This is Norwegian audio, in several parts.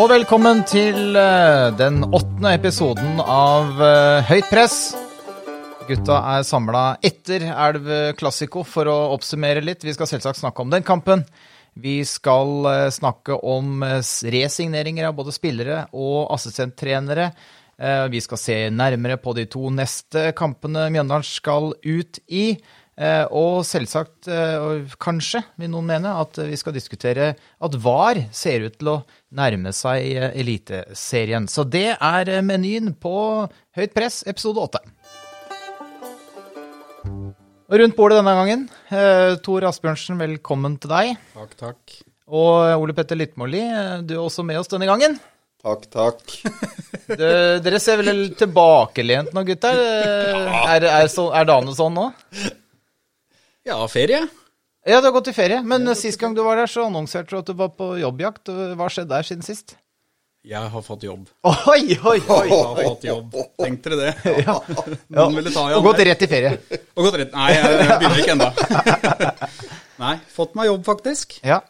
og velkommen til eh, den åttende episoden av eh, Høyt press. Gutta er samla etter Elv Classico for å oppsummere litt. Vi skal selvsagt snakke om den kampen. Vi skal eh, snakke om resigneringer av både spillere og assistenttrenere. Vi skal se nærmere på de to neste kampene Mjøndalen skal ut i. Eh, Og selvsagt, eh, og kanskje vil noen mene, at vi skal diskutere at VAR ser ut til å nærme seg eh, Eliteserien. Så det er menyen på Høyt press, episode åtte. Og rundt bordet denne gangen, eh, Tor Asbjørnsen, velkommen til deg. Takk, takk. Og Ole Petter Littmåli, du er også med oss denne gangen. Takk, takk. Du, dere ser vel tilbakelent nå, gutter? Ja. Er, er, så, er dagene sånn nå? Ja, ferie. Ja, du har gått i ferie, men ja, sist gang du var der, så annonserte du at du var på jobbjakt. Hva skjedde der siden sist? Jeg har fått jobb. Oi, oi, oi! Jeg har fått jobb. Tenkte dere det? Ja. Noen ville ta i Og gått rett i ferie. Og gått rett. Nei, jeg jeg begynner ikke ennå. Nei, fått meg jobb, faktisk. Ja,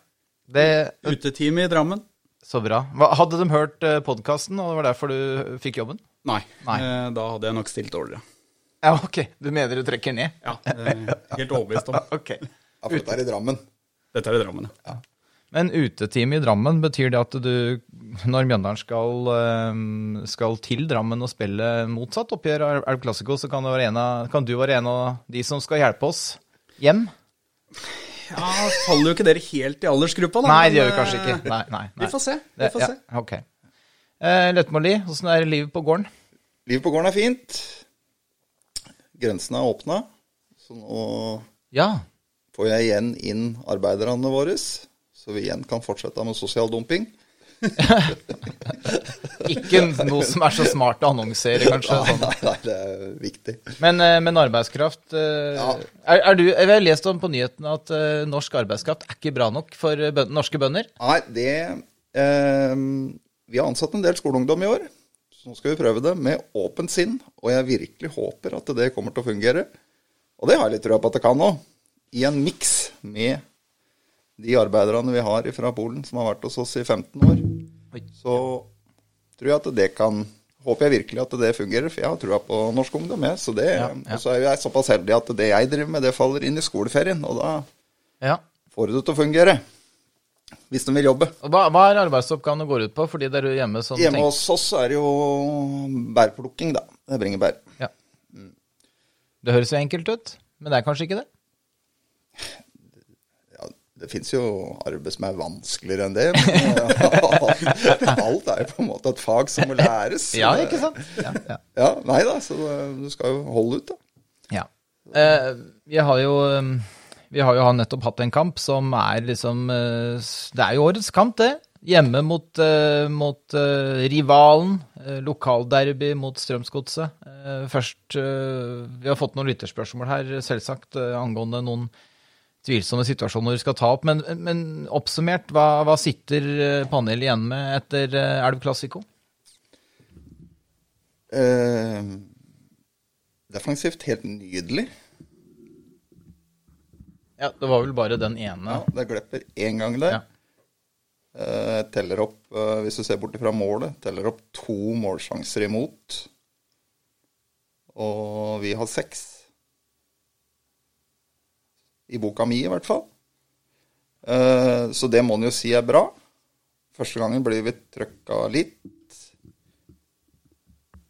det Uteteam i Drammen. Så bra. Hadde de hørt podkasten, og det var derfor du fikk jobben? Nei, Nei. eh, da hadde jeg nok stilt dårligere. Ja, ok. Du mener du trekker ned? Ja, det er helt overbevist om. Ok. Ja, for dette er i Drammen. Dette er i Drammen, ja. Men utetime i Drammen, betyr det at du, når Mjøndalen skal, eh, skal til Drammen og spille motsatt oppgjør av Elv Classico, så kan, det være en av, kan du være en av de som skal hjelpe oss hjem? Ja, Faller jo ikke dere helt i aldersgruppa, da. Nei, det gjør vi kanskje ikke. eh, Nei, nei, nei. Vi får se. Vi Det- får ja, se. ok. Eh, Lettmåli, åssen er livet på gården? Livet på gården er fint. Grensene er åpna. Så nå Ja. får jeg igjen inn arbeiderne våre, så vi igjen kan fortsette med sosial dumping. Ikke noe som er så smart å annonsere, kanskje. Sånn. nei, nei, det er viktig. Men, eh, men arbeidskraft eh, Ja. er, er du, Jeg har lest om på nyhetene at eh, norsk arbeidskraft er ikke bra nok for bønder, norske bønder. Nei, det eh, Vi har ansatt en del skoleungdom i år. Så nå skal vi prøve det med åpent sinn. Og jeg virkelig håper at det kommer til å fungere. Og det har jeg litt trua på at det kan òg. I en miks med de arbeiderne vi har fra Polen som har vært hos oss i 15 år. Så tror jeg at det kan Håper jeg virkelig at det fungerer, for jeg har trua på norsk ungdom. Jeg. Så det, Ja, ja. Og så er jeg såpass heldig at det jeg driver med, det faller inn i skoleferien. Og da Ja. får det til å fungere. Hvis de vil jobbe. Hva, hva er arbeidsoppgavene går ut på Fordi det er jo hjemme sånn Hjemme hos oss er det jo bærplukking, da. Det bringer bær. ja. Det høres jo enkelt ut, men det er kanskje ikke det? Ja, det fins jo arbeid som er vanskeligere enn det. Men alt er jo på en måte et fag som må læres. Ja, ikke sant? Ja, ja. Ja, Nei da, så du skal jo holde ut, da. Ja. Eh, vi har jo eh, Vi har jo nettopp hatt en kamp som er liksom eh, Det er jo årets kamp, det. Hjemme mot, eh, mot eh, rivalen. lokalderby mot Strømsgodset. Først Vi har fått noen lytterspørsmål her, selvsagt, angående noen tvilsomme situasjoner vi skal ta opp. Men, men oppsummert, hva, hva sitter panelet igjen med etter Elv Classico? Defensivt helt nydelig. Ja, Det var vel bare den ene. Ja, det glepper én gang der. Ja. Eh, teller opp, eh, hvis du ser bort fra målet, teller opp to målsjanser imot. Og vi har seks. I boka mi, i hvert fall. Eh, så det må en jo si er bra. Første gangen blir vi trøkka litt.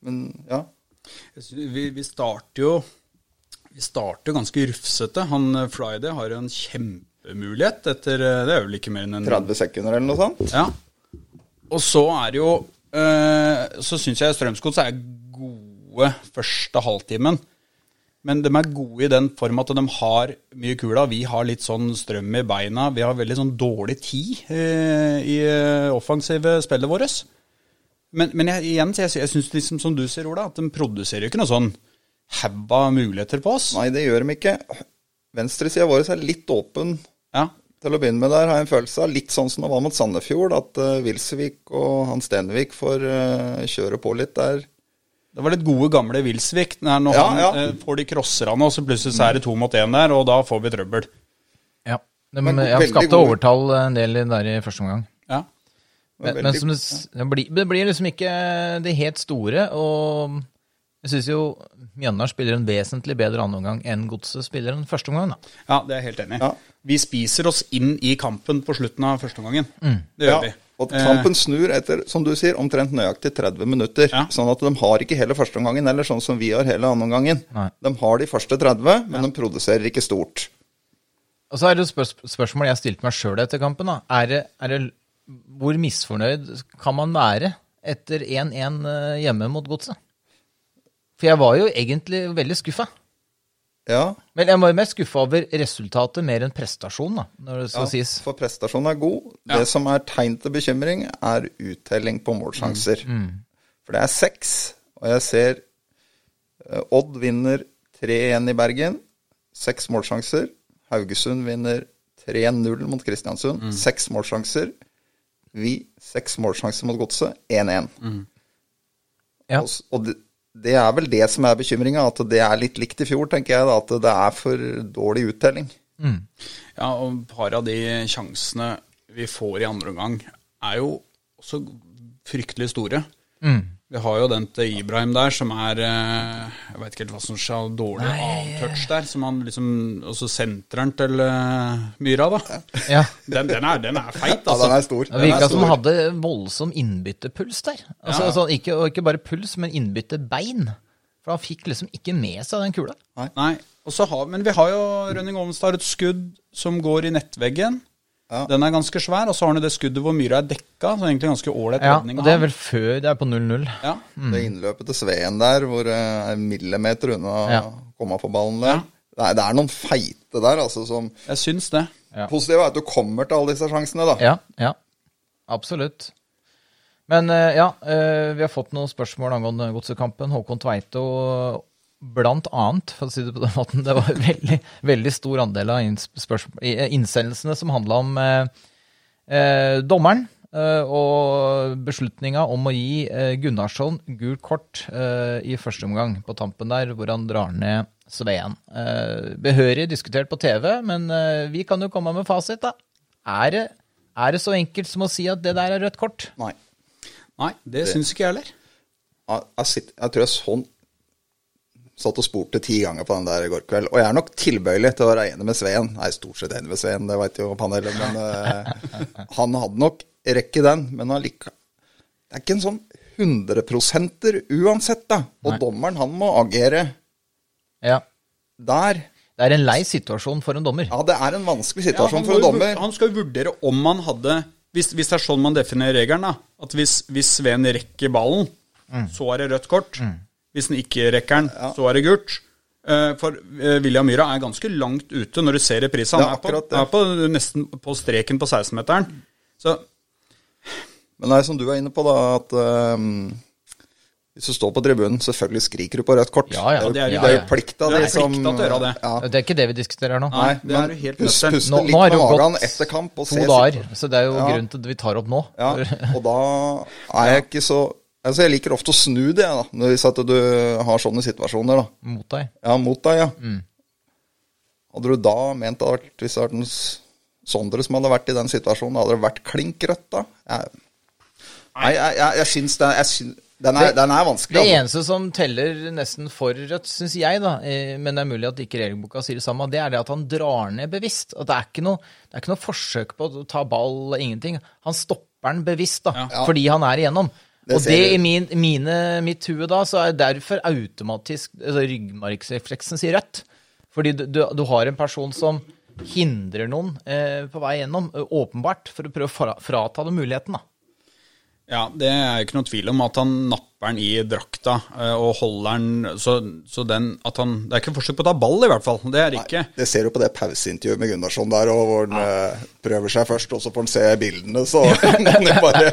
Men ja. Vi, vi starter jo Vi starter ganske rufsete. Han eh, Friday har jo en kjempemulighet etter eh, Det er vel ikke mer enn en 30 sekunder eller noe sånt. Ja. Og så er det jo eh, Så syns jeg Strømsgods er gode første halvtimen. Men de er gode i den form at de har mye kula. Vi har litt sånn strøm i beina. Vi har veldig sånn dårlig tid i offensive spillet vårt. Men, men jeg, igjen, jeg, jeg syns liksom, som du sier, Ola, at de produserer jo ikke noe sånn haug av muligheter på oss. Nei, det gjør de ikke. Venstresida vår er litt åpen Ja. til å begynne med der, har jeg en følelse av. Litt sånn som det var mot Sandefjord, at uh, Wilsvik og Hans Stenvik får uh, kjøre på litt der. Det var litt gode, gamle Wilsvik. Når Ja, han ja. Uh, får de crosserne, og så plutselig så er det to mot én der, og da får vi trøbbel. Ja. De, Men jeg har skapt overtall en del der i første omgang. Ja. Men, veldig- men som det, det, blir, det blir liksom ikke det helt store, og jeg syns jo Mjøndalen spiller en vesentlig bedre andreomgang enn Godset spiller en første omgang. da. ja, det er jeg helt enig i. Ja. Vi spiser oss inn i kampen på slutten av første omgangen. Mm. Det gjør Ja, vi. og kampen snur etter, som du sier, omtrent nøyaktig 30 minutter. Ja. Sånn at de har ikke hele førsteomgangen, eller sånn som vi har hele andreomgangen. Nei. De har de første 30, men de produserer ikke stort. Og så er det et spørs spørsmål jeg stilte meg sjøl etter kampen. da. Er det, er det, hvor misfornøyd kan man være etter 1-1 eh, hjemme mot Godset? For jeg var jo egentlig veldig skuffa. Ja, Men jeg var mest skuffa over resultatet mer enn prestasjonen, da, når det skal ja sies. for prestasjonen er god. Ja. Det som er tegn til bekymring, er uttelling på målsjanser. Mm, For det er seks, og jeg ser eh, Odd vinner 3-1 i Bergen. Seks målsjanser. Haugesund vinner 3-0 mot Kristiansund. Mm. Seks målsjanser. Vi seks målsjanser mot Godset. 1-1. Ja. Og, og det, er vel det som er bekymringa, at det er litt likt i fjor, tenker jeg. da, At det er for dårlig uttelling. Ja, og et par av de sjansene vi får i andre omgang, er jo også fryktelig store. Vi har jo den til Ibrahim der, som er eh, Jeg vet ikke helt hva som skjer, dårlig avtouch der. Som han liksom Og så sentreren til eh, Myra, da. Ja. Den, den, er, den er feit, Ja, altså. den er stor. Det Den virka som han hadde voldsom innbyttepuls der. Altså, altså, ikke, og ikke bare puls, men innbyttebein. For han fikk liksom ikke med seg den kula. Nei, og så har, Men vi har jo Rønning Ovenstad har et skudd som går i nettveggen. Ja. Den er ganske svær. Og så har du det skuddet hvor Myra er dekka. Så egentlig ganske ålreit Ja, og det er vel før det er på 0-0. Ja. Det innløpet til Sveen der, hvor det er millimeter unna å Ja. komme på ballen der. Nei, det er noen feite der, altså, som Jeg syns det. Ja. Positivt er at du kommer til alle disse sjansene, da. Ja, ja. Absolutt. Men eh, ja, eh, vi har fått noen spørsmål angående godsekampen. Håkon Tveito blant annet, for å si det på den måten. Det var en veldig, veldig stor andel av eh, innsendelsene som handla om eh, eh, dommeren. eh, og beslutninga om å gi eh, Gunnarsson gult kort eh, i første omgang på tampen der, hvor han drar ned Sveen. Eh, behørig diskutert på TV, men eh, vi kan jo komme med fasit, da. Er det, er det så enkelt som å si at det der er rødt kort? Nei. Nei, det syns ikke jeg heller. Jeg, jeg, sitter, jeg tror jeg sånn satt og spurte ti ganger på den der i går kveld. Og jeg er nok tilbøyelig til å være enig med Sveen. Er stort sett enig med Sveen, det veit jo panelet, men uh, han hadde nok rekke den. Men allikevel Det er ikke en sånn 100% uansett, da. Og Nei. dommeren, han må agere Ja. der. Det er en lei situasjon for en dommer. Ja, det er en vanskelig situasjon ja, for en dommer. han skal jo vurdere om han hadde Hvis, hvis det er sånn man definerer regelen, da. At hvis, hvis Sveen rekker ballen, så er det rødt kort. Hvis han ikke rekker den, så er det gult. Eh, For eh, William Myhra er ganske langt ute når du ser reprisen. Han Ja, er, på, er på nesten på streken på 16-meteren. Så Men det er som du er inne på, da, at um, hvis du står på tribunen, selvfølgelig skriker du på rødt kort. Ja, ja, det, er jo- jo- det er jo plikta Det er di som plikta til å gjøre det. Det er ikke det vi diskuterer nå. Nei, det er du helt pust, puste Nå, litt nå har med magen gått etter kamp og to dager, så det er jo Ja. grunnen til at vi tar opp nå. Ja, og da er jeg ikke så Altså, jeg liker ofte å snu det, da, når hvis at du har sånne situasjoner, da. Mot deg. Ja, mot deg, ja. Mm. Hadde du da ment at Hvis det hadde vært en Sondre som hadde vært i den situasjonen, hadde det vært klink rødt da? Jeg, nei, jeg, jeg, jeg syns det jeg syns, den, er, Det- den er vanskelig. Det altså. eneste som teller nesten for rødt, syns jeg, da, eh, men det er mulig at ikke regelboka sier det samme, det er det at han drar ned bevisst. At det er ikke noe, det er ikke noe forsøk på å ta ball ingenting. Han stopper den bevisst, da, Ja. fordi han er igjennom. Det og det i min, mine, mitt hue da, så er derfor automatisk altså ryggmargsrefleksen sier rødt. Fordi du, du, du har en person som hindrer noen eh, på vei gjennom, eh, åpenbart, for å prøve å fra, frata dem muligheten, da. Ja, det er ikke noe tvil om at han napper den i drakta eh, og holder den så, så den at han Det er ikke forsøk på å ta ball, i hvert fall. Det er det ikke. Det ser du på det pauseintervjuet med Gunnarsson der, og hvor han ja. prøver seg først, og så får han se bildene, så må han bare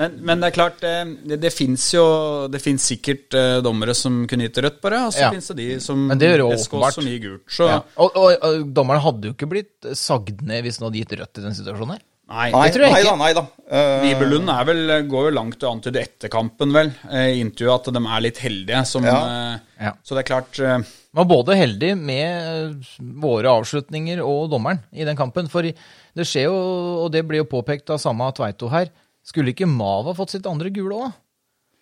Men, men det er klart, eh, det, det fins jo Det finnes sikkert eh, dommere som kunne gitt rødt, bare. Og så Ja. finnes det de som Men det gjør jo SK åpenbart. som gir gult. Så Ja. Og, og, og dommeren hadde jo ikke blitt sagd ned hvis han hadde gitt rødt i den situasjonen her. nei. Nei, tror jeg nei ikke. da, nei da. Uh, Nibelund er vel, går jo langt og antyder etter kampen, vel, eh, i intervjuet at de er litt heldige. Som, Ja. Uh, Ja. Så det er klart Man var både heldig med eh, våre avslutninger og dommeren i den kampen. For det skjer jo, og det blir jo påpekt av samme Tveito her, skulle ikke Mava fått sitt andre gule òg?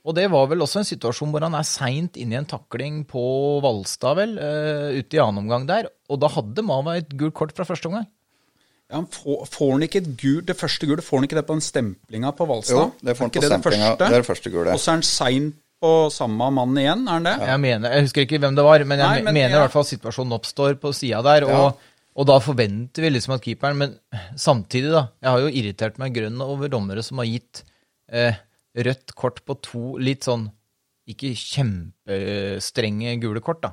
Og det var vel også en situasjon hvor han er seint inne i en takling på Valstad, vel, uh, ute i annen omgang der. Og da hadde Mava et gult kort fra første omgang. ja, han får, får han ikke et gult, det første gule, får han ikke det på den stemplinga på Valstad? Jo, det får han Er på stemplinga. Det er det første gule. Og så er han sein på samme mann igjen, er han det? Jeg, mener, jeg husker ikke hvem det var, men jeg Nei, men mener ja. i hvert fall at situasjonen oppstår på sida der. Og, og da forventer vi liksom at keeperen Men samtidig, da. Jeg har jo irritert meg grønn over dommere som har gitt eh, rødt kort på to litt sånn ikke kjempestrenge gule kort, da.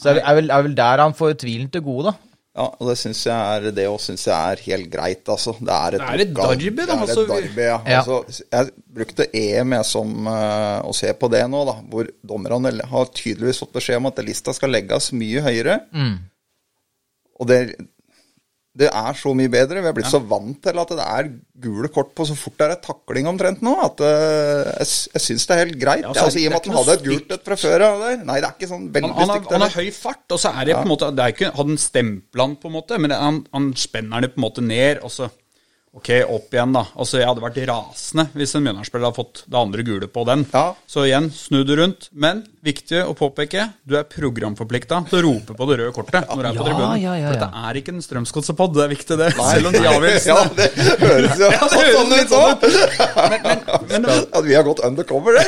Så er, er, er vel der han får tvilen til gode, da. Ja, og det syns jeg er Det òg syns jeg er helt greit, altså. Det er et, Det er et lokal- derby, da, Det er altså. et derby, ja. Ja. Altså, jeg brukte EM jeg som uh, å se på det nå, da. Hvor dommerne har tydeligvis fått beskjed om at lista skal legges mye høyere. Mm. Og det, det er så mye bedre. Vi er blitt så vant til at det er gule kort på så fort det er takling omtrent nå, at uh, jeg, jeg syns det er helt greit. Ja, Ja, altså, I og med at han hadde et gult et fra før av der. Nei, det er ikke sånn veldig Han, han, stygt. han har høy fart, og så er det på en måte Det er ikke, han stempla han, på en måte, men han, han spenner det på en måte ned, og så Ok, opp igjen, da. Altså, Jeg hadde vært rasende hvis en Mjøndalen-spiller hadde fått det andre gule på den. Ja. Så igjen, snu det rundt. Men viktig å påpeke, du er programforplikta til å rope på det røde kortet når du er på Ja, tribunen. ja, ja, For ja. dette er ikke en Strømsgodset-pod, det er viktig, det. Selv om de avgjørelsene Ja, det høres jo Ja, sånn ut òg. Men At vi har gått undercover det.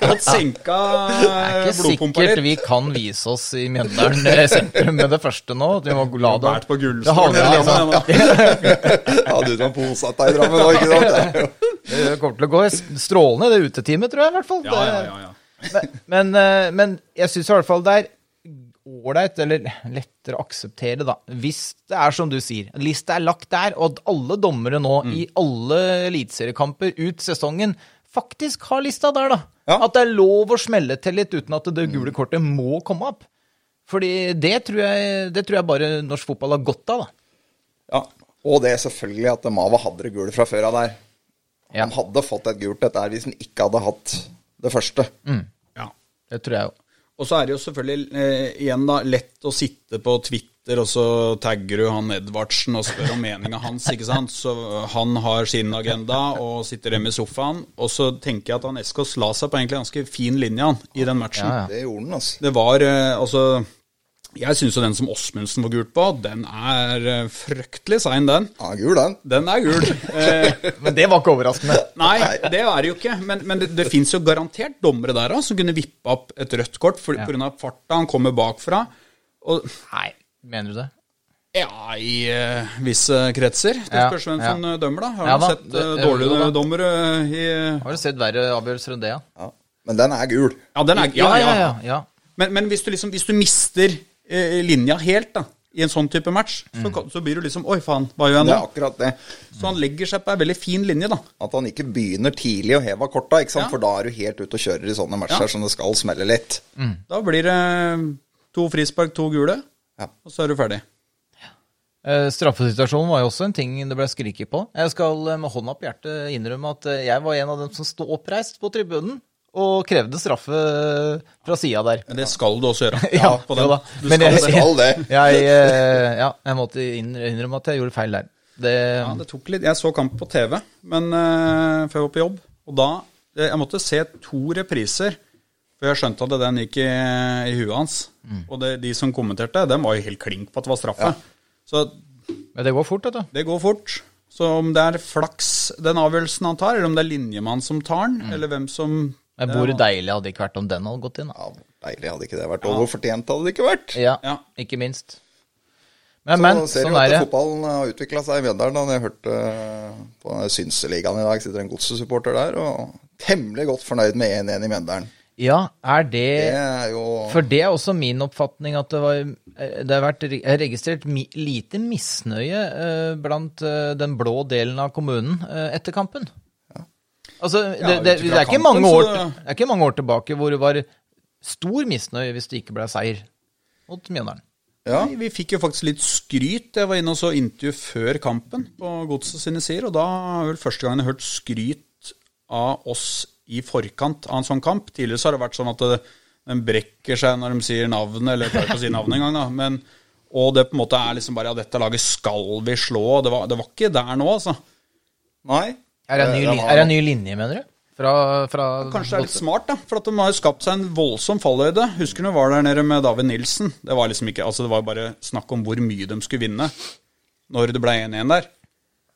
Fått senka blodpumpa litt. Det er ikke sikkert litt. vi kan vise oss i Mjøndalen eh, sentrum med det første nå. Vi må la det Vært på gullstolen. liksom- du som posatt deg i Drammen nå, ikke sant? Det kommer til å gå strålende, det uteteamet, tror jeg i hvert fall. Ja, ja, ja, ja. Men, men, eh, men jeg syns i hvert fall det er ålreit, eller lettere å akseptere, da, hvis det er som du sier, lista er lagt der, og at alle dommere nå Mm. i alle eliteseriekamper ut sesongen faktisk har lista der, da. Ja. At det er lov å smelle til litt uten at det gule kortet må komme opp. Fordi det tror jeg, det tror jeg bare norsk fotball har godt av, da. Ja, og det er selvfølgelig at Mava hadde det gule fra før av der. Ja. Han hadde fått et gult dette her hvis han ikke hadde hatt det første. ja. Det tror jeg òg. Og så er det jo selvfølgelig eh, igjen da lett å sitte på Twitter, og så tagger du han Edvardsen og spør om meninga hans, ikke sant. Så han har sin agenda og sitter hjemme i sofaen. Og så tenker jeg at han Eskås la seg på egentlig ganske fin linje han, i den matchen. Ja, ja. Det gjorde han, altså. Det var eh, altså Jeg syns jo den som Åsmundsen var gult på, den er eh, fryktelig sein, den. Ja, gul, den. Den er gul. Eh, Men det var ikke overraskende. Nei, det er det jo ikke. Men, men det, det fins jo garantert dommere der da, som kunne vippa opp et rødt kort pga. Ja. på grunn av farta. Han kommer bakfra. Og Nei, mener du det? ja, i uh, visse kretser. Det spørs hvem som eh, dømmer, da. Har Ja du sett uh, dårlige dommere i Har du sett verre avgjørelser enn det, ja? Ja. Men den er gul. Ja, den er Ja, ja. ja, ja. Men, men hvis, du liksom, hvis du mister linja helt da, i en sånn type match, så, så blir du liksom Oi, faen, hva gjør jeg nå? Det er akkurat det. Så han legger seg på ei veldig fin linje, da. At han ikke begynner tidlig å heve korta, ikke sant? Ja. for da er du helt ute og kjører i sånne matcher Ja. som det skal smelle litt. Da blir det to frispark, to gule, Ja. og så er du ferdig. Uh, Straffesituasjonen var jo også en ting det ble skriket på. Jeg skal eh, med hånda på hjertet innrømme at eh, jeg var en av dem som sto oppreist på tribunen og krevde straffe fra sida der. Men det skal du også gjøre. Ja, på den. Du Men skal jeg- det. Skal det. Jeg, ja, jeg måtte innrømme at jeg gjorde feil der. Det, Ja, det tok litt Jeg så kamp på TV men, uh, før jeg var på jobb, og da eh, Jeg måtte se to repriser før jeg skjønte at den gikk i, i huet hans. Og det, de som kommenterte, dem var jo helt klink på at det var straffe. Så men det går fort, vet du. det går fort. Så om det er flaks den avgjørelsen han tar, eller om det er linjemann som tar den, eller hvem som Men hvor deilig hadde det ikke vært om den hadde gått inn? da? Ja, deilig hadde ikke det vært. Og hvor fortjent hadde det ikke vært? Ja, Ja. ikke minst. Men, men, så ser sånn jo er at det. fotballen har utvikla seg i Mjøndalen. da. Jeg hørte eh, på Synseligaen i dag, sitter en godssupporter der, og temmelig godt fornøyd med 1-1 i Mjøndalen. Ja, er det Det er jo For det er også min oppfatning at det, var, eh, det har vært re- registrert mi, lite misnøye eh, blant eh, den blå delen av kommunen eh, etter kampen. Altså, det, det, det, det, er ikke kampen, mange år, det er ikke mange år tilbake hvor det var stor misnøye hvis det ikke ble seier mot Mjøndalen. Ja. Vi, fikk jo faktisk litt skryt. Jeg var inne og så intervju før kampen på Godset sine sider, og da har vel første gangen jeg har hørt skryt av oss i forkant av en sånn kamp. Tidligere så har det vært sånn at det, den brekker seg når de sier navnet, eller klarer ikke å si navnet engang, da. Men, og det på en måte er liksom bare ja, dette laget skal vi slå. Det var, det var ikke der nå, altså. Nei. Er det en ny, det var- er det en ny linje, mener du? Fra, fra Kanskje det er litt smart, da. For at de har jo skapt seg en voldsom fallhøyde. Husker du var der nede med David Nilsen? Det var liksom ikke, altså det var bare snakk om hvor mye de skulle vinne når det ble 1-1 der.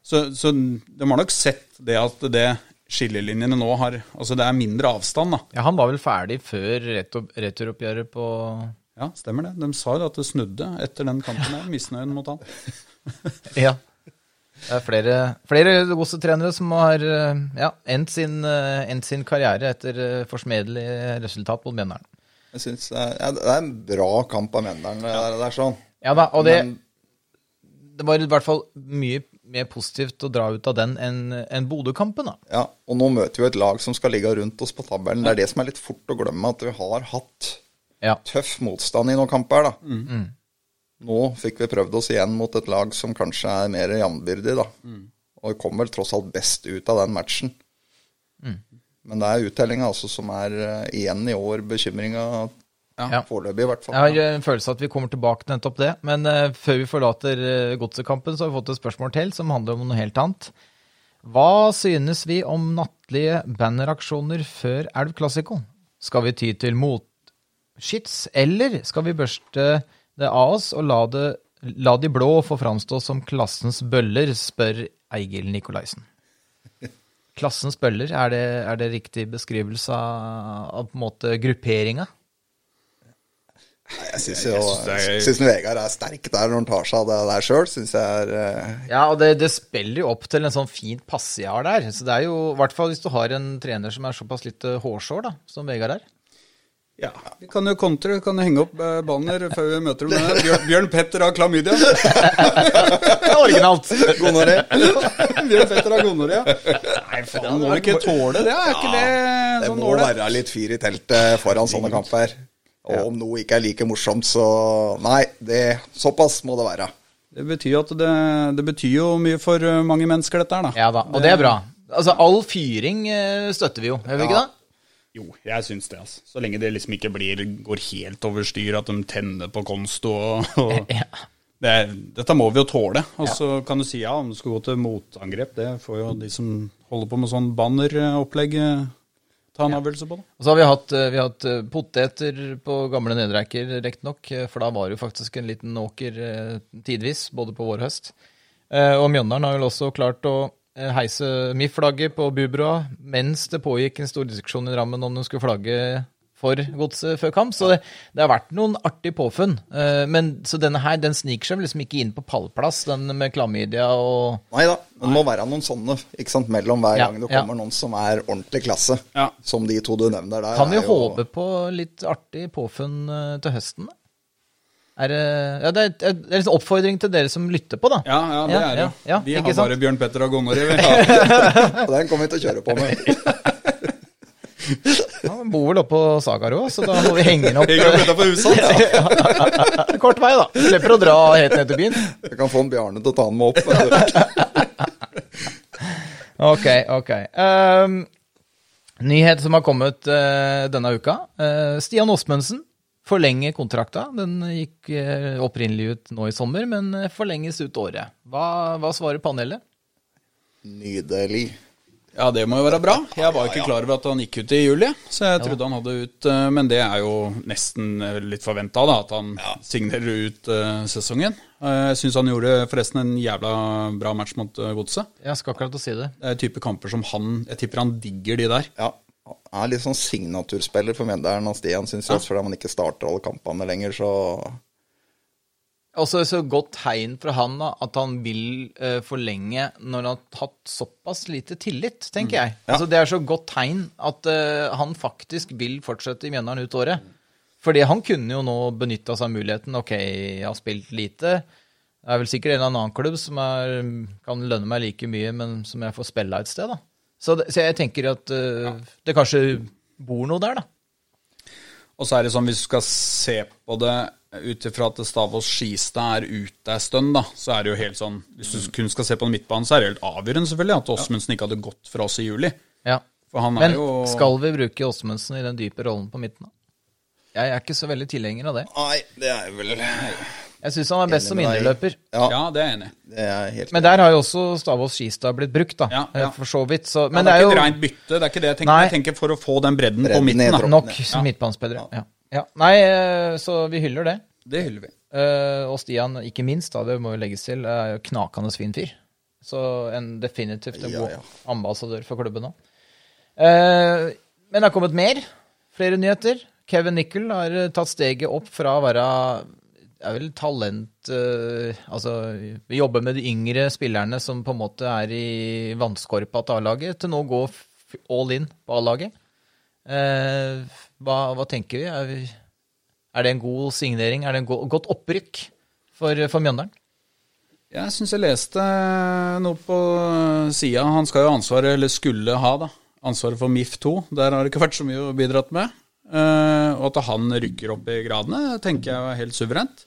Så, så de har nok sett det at det skillelinjene nå har Altså det er mindre avstand, da. Ja, Han var vel ferdig før retur- returoppgjøret på Ja, stemmer det. De sa jo at det snudde etter den kampen der, misnøyen mot han. Ja. Det er flere, flere godsetrenere som har eh, ja, endt, sin, eh, endt sin karriere etter eh, forsmedelig resultat mot Mjøndalen. Jeg synes det er, ja, det er en bra kamp av Mjøndalen. Det, det er sånn. Ja da, og det, det var i hvert fall mye mer positivt å dra ut av den enn en Bodø-kampen. da. Ja, og nå møter vi et lag som skal ligge rundt oss på tabellen. Det er det som er litt fort å glemme, at vi har hatt Ja. tøff motstand i noen kamper. da. Nå fikk vi prøvd oss igjen mot et lag som kanskje er mer jevnbyrdig. da. Og vi kom vel tross alt best ut av den matchen. Men det er uttellinga altså som er eh, igjen i år bekymringa, Ja. foreløpig i hvert fall. Jeg har en følelse av at vi kommer tilbake til nettopp det. Men uh, før vi forlater uh, godsekampen, så har vi fått et spørsmål til som handler om noe helt annet. Hva synes vi om nattlige banneraksjoner før Elv Classico? Skal vi ty til motskyts, eller skal vi børste det av oss og la, det, la de blå få framstå som klassens bøller, spør Eigil Nikolaisen. Klassens bøller, er det, er det riktig beskrivelse av, av på en måte grupperinga? Jeg syns jo synes er- synes Vegard er sterk der når han tar seg av det der sjøl. Syns jeg er uh... Ja, og det, det spiller jo opp til en sånn fint passe jeg har der. Så det er jo, i hvert fall hvis du har en trener som er såpass litt eh, hårsår, da, som Vegard er. Ja, Vi kan jo kontre, vi kan henge opp eh, banner før vi møter dem. der. Bjørn, Bjørn Petter har klamydia. Originalt! Gonoré. Bjørn Petter har gonoré. Nei, faen, må vi ikke tåle det? Er ikke det Det sånn må ålreit? være litt fyr i teltet foran sånne kamper. Og om noe ikke er like morsomt, så Nei, det, såpass må det være. Det betyr at det, det betyr jo mye for eh, mange mennesker, dette her, da. Ja da, og det er bra. Altså, all fyring eh, støtter vi jo, gjør vi ikke det? Jo, jeg syns det, altså. Så lenge det liksom ikke blir, går helt over styr, at de tenner på konsto og, og Ja. det, Dette må vi jo tåle. Og så kan du si ja, om du skal gå til motangrep, det får jo de som holder på med sånn banneropplegg, eh, ta en avgjørelse på. det. Og så har vi hatt, eh, vi har hatt eh, poteter på gamle Nedreiker, riktignok, for da var det jo faktisk en liten åker tidvis, både på vår og høst. Og Mjøndalen har vel også klart å heise MIF-flagget på Bubroa mens det pågikk en stor diskusjon i Drammen om de skulle flagge for godset før kamp. Så det, det har vært noen artige påfunn. Eh, Men, så denne her den sniker seg liksom ikke inn på pallplass, den med klamydia og Nei da, det må være noen sånne ikke sant, mellom hver Ja, gang det ja. kommer noen som er ordentlig klasse. Ja. Som de to du nevner der. Kan vi jo- håpe på litt artig påfunn eh, til høsten? da? Er det, ja, det, er, det er en oppfordring til dere som lytter på, da. Ja, ja, det Ja, er det. ja, ja, vi har sant? bare Bjørn Petter og gonoré. vi. Og Den kommer vi til å kjøre på med. Ja, Han bor vel oppe på Sagarå, så da må vi henge den opp. Henger opp utenfor ja. Kort vei, da. Slipper å dra helt ned til byen. Vi kan få en Bjarne til å ta den med opp. Ok, ok. Um, nyhet som har kommet uh, denne uka. Uh, Stian Åsmundsen forlenger kontrakta. Den gikk eh, opprinnelig ut nå i sommer, men eh, forlenges ut året. Hva, hva svarer panelet? Nydelig. Ja, det må jo være bra. Jeg var ikke klar over at han gikk ut i juli, så jeg trodde han hadde ut eh, Men det er jo nesten litt forventa, da, at han signerer ut sesongen. Jeg syns han gjorde forresten en jævla bra match mot Godset. Jeg skal akkurat å si det. Det er type kamper som han Jeg tipper han digger de der. Ja, er litt sånn signaturspiller for Mjøndalen og Stian, syns jeg. Fordi man ikke starter alle kampene lenger, så Også så godt tegn fra han da, at han vil uh, forlenge når han har hatt såpass lite tillit, tenker jeg. Altså, det er så godt tegn at uh, han faktisk vil fortsette i Mjøndalen ut året. Fordi han kunne jo nå benytta seg av muligheten. Ok, jeg har spilt lite. Det er vel sikkert en eller annen klubb som er, kan lønne meg like mye, men som jeg får spille et sted, da. Så, det, så jeg tenker at eh, det kanskje bor noe der, da. Og så er det sånn, hvis du skal se på det ut ifra at Stavås Skistad er ute en stund, da, så er det jo helt sånn Hvis du kun skal se på den midtbanen, så er det helt avgjørende selvfølgelig at Åsmundsen ikke hadde gått fra oss i juli. Ja. For han Men jo skal vi bruke Åsmundsen i den dype rollen på midten? da? Jeg er ikke så veldig tilhenger av det. Nei, det er vel Jeg syns han er best som Enig indreløper. Ja, Ja, det er jeg enig i. det er helt Men der har jo også Stavås Skistad blitt brukt, da. Ja, ja. eh, For så vidt. Så, Ja, men det er jo ikke et rent bytte, det er ikke det jeg tenker. Nei. Jeg tenker for å få den bredden, på midten. da. nok Ja. midtbanespillere. Ja. Ja. Nei, eh, så vi hyller det. Det hyller vi. Uh, og Stian, ikke minst, da, det må jo legges til, er jo knakende fin fyr. Så en definitivt en Ja, god ja. ambassadør for klubben nå. Uh, men det har kommet mer. Flere nyheter. Kevin Nickel har tatt steget opp fra å være er vel talent uh, Altså, vi jobber med de yngre spillerne som på en måte er i vannskorpa til A-laget, til nå å gå all in på A-laget. Uh, hva, hva tenker vi? Er, vi? er det en god signering? Er det en go godt opprykk for, for Mjøndalen? Jeg syns jeg leste noe på sida. Han skal jo ha ansvaret, eller skulle ha, da, ansvaret for MIF2. Der har det ikke vært så mye å bidratt med. Uh, og at han rykker opp i gradene, tenker jeg er helt suverent.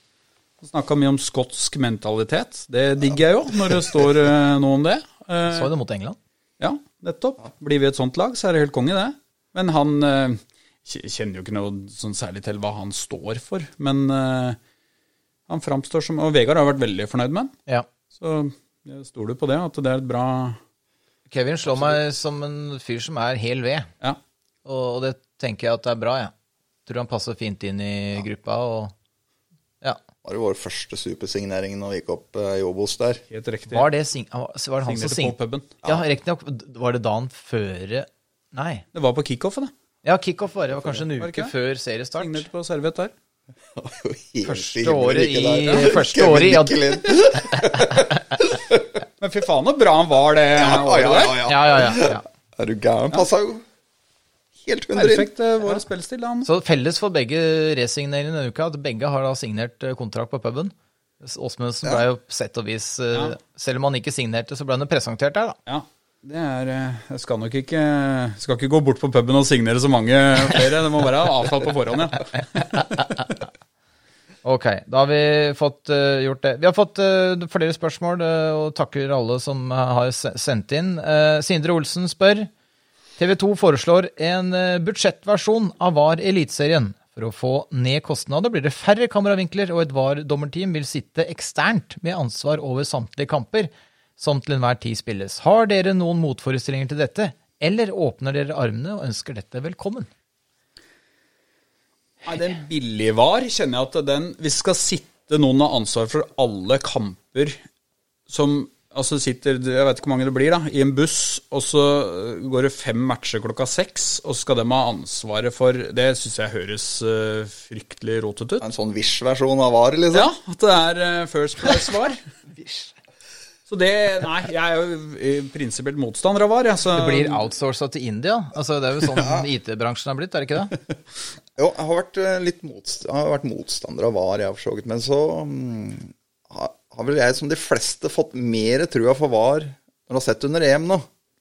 Snakka mye om skotsk mentalitet. Det digger jeg jo, når det står eh, noe om det. Så Så det mot England? Ja, nettopp. Blir vi et sånt lag, så er det helt konge, det. Men han eh, kjenner jo ikke noe sånn særlig til hva han står for. Men eh, han framstår som Og Vegard har vært veldig fornøyd med han. Ja. Så stoler på det, at det er et bra Kevin slår meg som en fyr som er hel ved, Ja. og, det tenker jeg at det er bra, jeg. Tror han passer fint inn i gruppa, og ja. Var det vår første supersignering når vi gikk opp eh, i Obos der. Helt riktig. Var det, sing var det han som Signerte sing... på puben. Ja, riktignok. Var det dagen før Nei. Det var på kickoffen, det. Ja, kickoff var det. Var kanskje en uke ikke før seriestart. Signerte på serviett der. Første året i- der. første året i- ja. Men fy faen, så bra han var det Ja, året ja, der. ja, ja. Ja, ja, ja. ja. Er du gæren? Passa jo helt hundre inn. Perfekt vår vår spillestil, han. Så felles for begge resigneringene denne uka, at begge har da signert eh, kontrakt på puben. Åsmundsen ble jo sett og vis eh, Ja. Selv om han ikke signerte, så ble han jo presentert der, da. Ja. Det er eh, Jeg skal nok ikke Skal ikke gå bort på puben og signere så mange flere. Det må være avtalt på forhånd, ja. Ok, da har vi fått uh, gjort det. Vi har fått uh, flere spørsmål, uh, og takker alle som eh, har sendt inn. Eh, Sindre Olsen spør TV 2 foreslår en eh, budsjettversjon av VAR Eliteserien. For å få ned kostnader blir det færre kameravinkler, og et VAR-dommerteam vil sitte eksternt med ansvar over samtlige kamper som til enhver tid spilles. Har dere noen motforestillinger til dette, eller åpner dere armene og ønsker dette velkommen? Nei, den billige var, kjenner jeg at den Hvis det skal sitte noen av ansvar for alle kamper som Altså sitter, jeg vet ikke hvor mange det blir, da, i en buss, og så øh, går det fem matcher klokka seks, og så skal de ha ansvaret for Det syns jeg høres uh, fryktelig rotete ut. En sånn Wish-versjon av VAR, liksom. Ja, at det er uh, First Price-var. Så det Nei, jeg er jo i prinsipielt motstander av VAR. Jeg, så, Det blir outsourca til India. Altså, det er jo sånn IT-bransjen er blitt, er det ikke det? Jo, jeg har vært litt motst jeg har vært motstander av VAR, jeg, for så vidt. Men så um, har, har vel jeg, som de fleste, fått mer trua for VAR når du har sett under EM nå.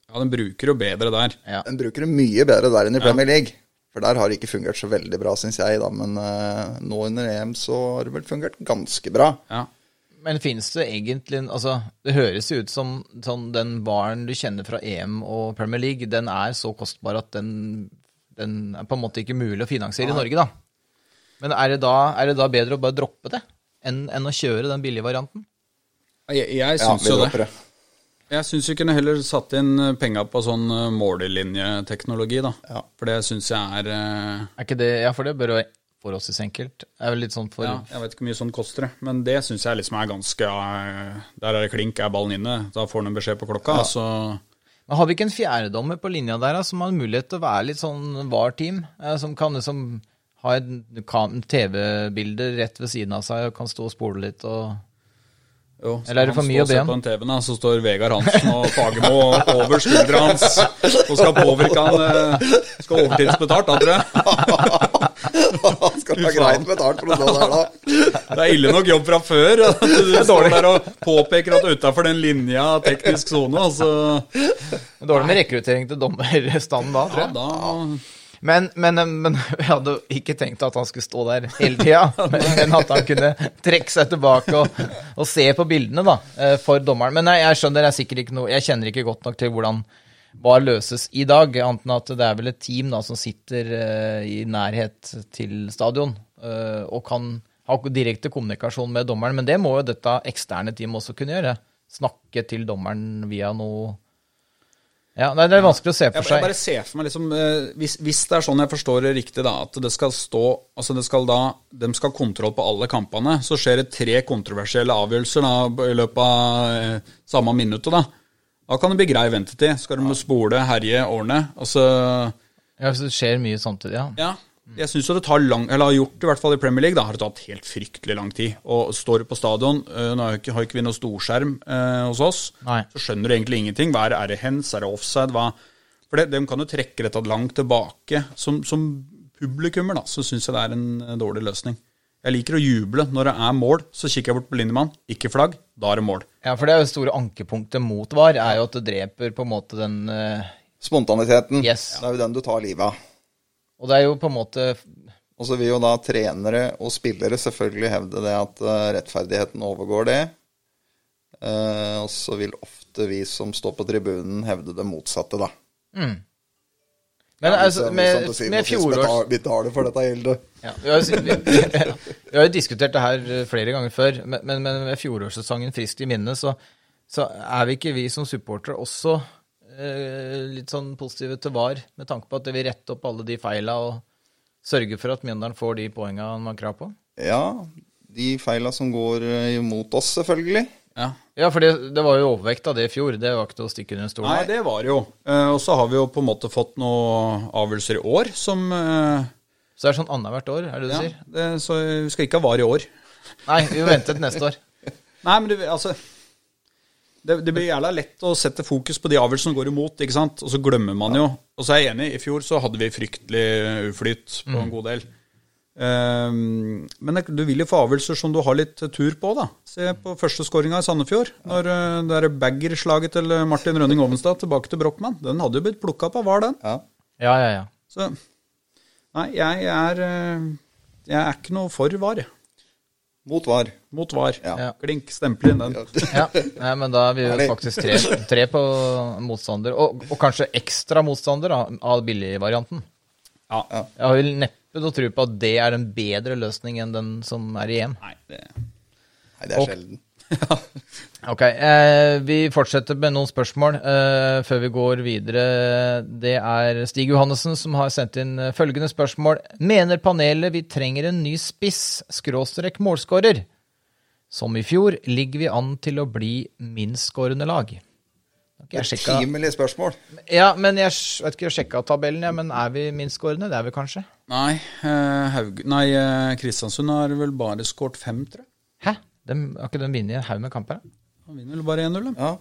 Ja, den bruker jo bedre der. Ja. Den bruker det mye bedre der enn i Premier League. For der har det ikke fungert så veldig bra, syns jeg, da. Men uh, nå under EM så har det vel fungert ganske bra. Ja. Men finnes det egentlig en- Altså, det høres jo ut som sånn, den baren du kjenner fra EM og Premier League, den er så kostbar at den, den er på en måte ikke mulig å finansiere i Norge, da. Men er det da, er det da bedre å bare droppe det, enn, enn å kjøre den billige varianten? Jeg, jeg syns vi jo det. det. Jeg syns vi kunne heller satt inn penga på sånn eh, målelinjeteknologi, da. Ja. For det syns jeg er eh, Er ikke det Ja, for det bør jo være forholdsvis enkelt. Det er vel litt sånn for ja, Jeg vet ikke hvor mye sånn koster, det. Men det syns jeg liksom er ganske eh, Der er det klink, er ballen inne. Da får han en beskjed på klokka. Så Men har vi ikke en fjerdedommer på linja der da, som har mulighet til å være litt sånn VAR-team? Eh, som kan liksom ha et TV-bilde rett ved siden av seg og kan stå og spole litt og jo, Eller er det for mye å be se om? på TV-en, så står Vegard Hansen og Fagermo over skuldra hans og skal påvirke han. eh, Skal overtidsbetalt, da, tror jeg. skal ha greit betalt for noe der, da. Det er ille nok jobb fra før. At du står der og påpeker at utafor den linja teknisk sone, altså Dårlig med rekruttering til dommerstanden da, tror Ja, da Men, men, men jeg hadde ikke tenkt at han skulle stå der hele tida, men, at han kunne trekke seg tilbake og, og se på bildene da, eh, for dommeren. Men nei, jeg skjønner, er sikkert ikke noe, jeg kjenner ikke godt nok til hvordan hva løses i dag, annet enn at det er vel et team da, som sitter uh, i nærhet til stadion uh, og kan ha direkte kommunikasjon med dommeren. Men det må jo dette eksterne teamet også kunne gjøre. Snakke til dommeren via noe Ja, nei, det er vanskelig å se for seg. jeg bare ser for meg liksom eh, hvis, hvis det er sånn jeg forstår det riktig, da, at det skal stå Altså det skal da De skal ha kontroll på alle kampene. Så skjer det tre kontroversielle avgjørelser da, i løpet av eh, samme minuttet, da. Da kan det bli grei ventetid. Skal de spole, herje, ordne. Altså Ja, hvis det skjer mye samtidig, ja. Ja. Jeg syns jo det tar lang Eller har gjort det i hvert fall i Premier League, da har det tatt helt fryktelig lang tid. Og står du på stadion eh, Nå har jo ikke, har ikke vi noe storskjerm eh, hos oss, Nei. så skjønner du egentlig ingenting. Hva er, er det hens, er det offside? Hva For det, de kan jo trekke dette langt tilbake. Som, som publikummer, da, så syns jeg det er en eh, dårlig løsning. Jeg liker å juble når det er mål. Så kikker jeg bort på Lindemann, ikke flagg, da er det mål. Ja, for det er jo store ankepunktet mot VAR, er jo at det dreper på en måte den uh... Spontaniteten. Yes. Det er jo den du tar livet av. Og det er jo på en måte Og så vil jo da trenere og spillere selvfølgelig hevde det at eh, rettferdigheten overgår det. Eh, og så vil ofte vi som står på tribunen, hevde det motsatte, da. Men altså, med, syvende med fjorårs betal- Betaler for dette gildet. ja, vi, har, jo- vi, vi har jo diskutert det her eh, flere ganger før, men, men, med fjorårssesongen friskt i minne, så, så er vi ikke vi som supportere også litt sånn positive til VAR, med tanke på at det vil rette opp alle de feila og sørge for at Mjøndalen får de poenga han har krav på? Ja, de feila som går eh, imot oss, selvfølgelig. Ja. Ja, for det, det var jo overvekt av det i fjor. Det var ikke til å stikke under stolen. Nei, det var jo. Eh, og så har vi jo på en måte fått noen avgjørelser i år som eh, Så det er sånn annethvert år, er det det du ja, sier? det, Så vi skal ikke ha VAR i år. Nei, vi venter til neste år. Nei, men du, altså det, det blir jævla lett å sette fokus på de avgjørelsene som går imot, ikke sant? Og så glemmer man jo. Og så er jeg enig, i fjor så hadde vi fryktelig uflyt på en god del. Um, men det, du vil jo få avgjørelser som du har litt tur på, da. Se på første skåringa i Sandefjord. Når uh, det er baggerslaget til eh, Martin Rønning Ovenstad tilbake til Brochmann. Den hadde jo blitt plukka på, VAR, den. Ja. Ja, ja, ja. Så Nei, jeg er eh, Jeg er ikke noe for VAR. jeg. Mot VAR. Mot VAR. Ja. Klink, stempel inn den. Ja, Nei, men da er vi jo faktisk tre, tre på motstander, og, og kanskje ekstra motstander da, av billigvarianten. Ja. Jeg har vel neppe noe tro på at det er en bedre løsning enn den som er igjen. Nei, det Nei, det er Og- sjelden. Ok, eh, Vi fortsetter med noen spørsmål eh, før vi går videre. Det er Stig Johannessen som har sendt inn eh, følgende spørsmål. Mener panelet vi trenger en ny spiss, skråstrek målskårer? Som i fjor ligger vi an til å bli minstskårende lag. Ikke Betimelig spørsmål. Ja, men jeg vet ikke, jeg sjekka tabellen, ja, men er vi minstskårende? Det er vi kanskje? Nei, eh, Haug... Nei, eh, Kristiansund har vel bare skåret fem, tror jeg. Hæ? Dem, har ikke de vunnet en haug med kamper? Han vinner vel bare 1-0, de. Ja.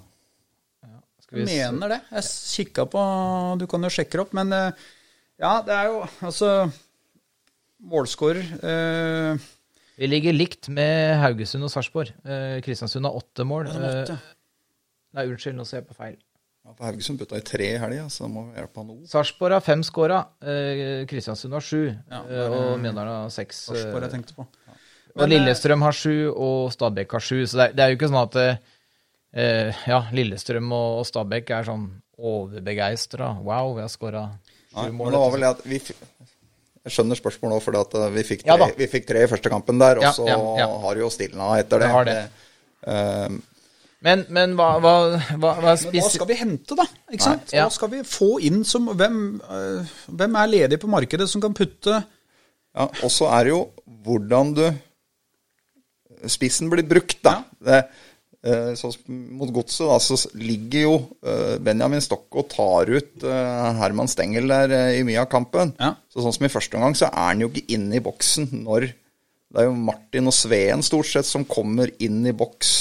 Skal Jeg mener det. Jeg kikka på Du kan jo sjekke det opp, men eh, ja, det er jo altså Målskårer eh, Vi ligger likt med Haugesund og Sarpsborg. Eh, Kristiansund har åtte mål. Ja, har åtte. Eh, Nei, unnskyld, nå ser jeg på feil. Ja, for Haugesund putta i tre i helga, så da må vi hjelpe han noe. Sarpsborg har fem skåra. Eh, Kristiansund har sju. Ja, eh, og Mjøndalen har seks. Sarsborg Sarpsborg jeg tenkte på. Og Lillestrøm har sju, og Stabæk har sju. Så det er, det er jo ikke sånn at eh, ja, Lillestrøm og, og Stabæk er sånn overbegeistra. Wow, vi har skåra sju men mål. det var vel det at vi Jeg skjønner spørsmålet òg, for eh, vi fikk, tre, ja, vi fikk tre i første kampen der, og så ja, ja. har jo stilna etter det. Det har det. Eh, Men, men hva, hva, hva, hva Men hva skal vi hente, da? Ikke sant? ja. Hva skal vi få inn som Hvem, eh, hvem er ledig på markedet som kan putte ja, og så er det jo hvordan du Spissen blir brukt, da. Det, eh, sånn mot godset, da, så ligger jo eh, Benjamin Stokke og tar ut eh, Herman Stengel der i mye av kampen. Ja. Så sånn som i første omgang, så er han jo ikke inne i boksen når Det er jo Martin og Sveen stort sett som kommer inn i boks.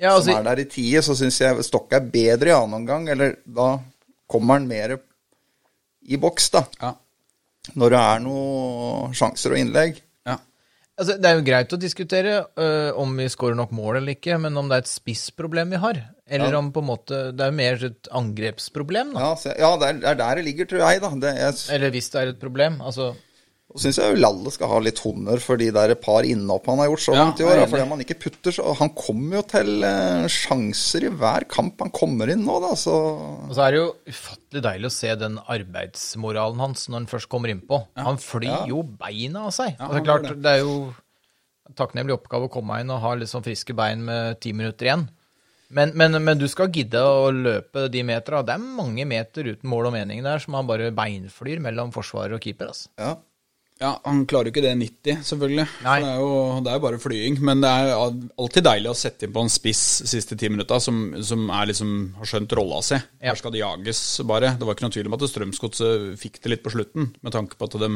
Ja, altså, som er der i tide, så syns jeg Stokke er bedre i annen omgang. Eller da kommer han mer i boks, da. Ja. når det er noen sjanser og innlegg. Ja. Altså, det er jo greit å diskutere uh, om vi skårer nok mål eller ikke, men om det er et spissproblem vi har. Eller om på en måte Det er jo mer et angrepsproblem, da. Ja, så, ja det, er, det er der det ligger, tror jeg. da. Det, jeg Eller hvis det er et problem. Altså Og syns jeg Lalle skal ha litt honnør for de der par innhopp han har gjort så Ja, langt i år. Fordi man ikke putter, så Han kommer jo til eh, sjanser i hver kamp han kommer inn nå, da. Så Og så er det jo ufattelig deilig å se den arbeidsmoralen hans når han først kommer innpå. Han flyr jo beina av seg. altså, er klart, det. det er jo takknemlig oppgave å komme inn og ha litt sånn friske bein med ti minutter igjen. Men, men, men du skal gidde å løpe de metera. Det er mange meter uten mål og mening der som han bare beinflyr mellom forsvarer og keeper. Altså. ja. Ja, Han klarer jo ikke det 90, selvfølgelig. Nei. Det er jo det er jo bare flying. Men det er alltid deilig å sette inn på en spiss siste ti minutta som, som er liksom, har skjønt rolla si. Ja. Her skal det jages, bare. Det var ikke noen tvil om at Strømsgodset fikk det litt på slutten, med tanke på at de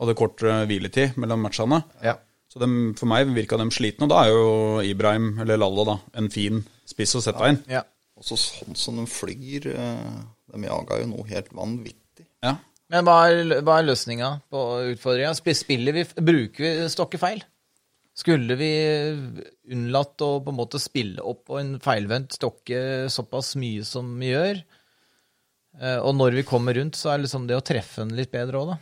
hadde kort eh, hviletid mellom matchene. Ja. Så de, for meg virka de slitne, og da er jo Ibrahim, eller Lalla, da, en fin spiss å sette inn. Ja. Og så sånn som de flyr eh, De jaga jo noe helt vanvittig. Ja. Men hva er, hva er løsninga på utfordringa? Spiller vi, bruker vi Stokke feil? Skulle vi unnlatt å på en måte spille opp på en feilvendt Stokke såpass mye som vi gjør? Eh, Og når vi kommer rundt, så er liksom det å treffe den litt bedre òg, da.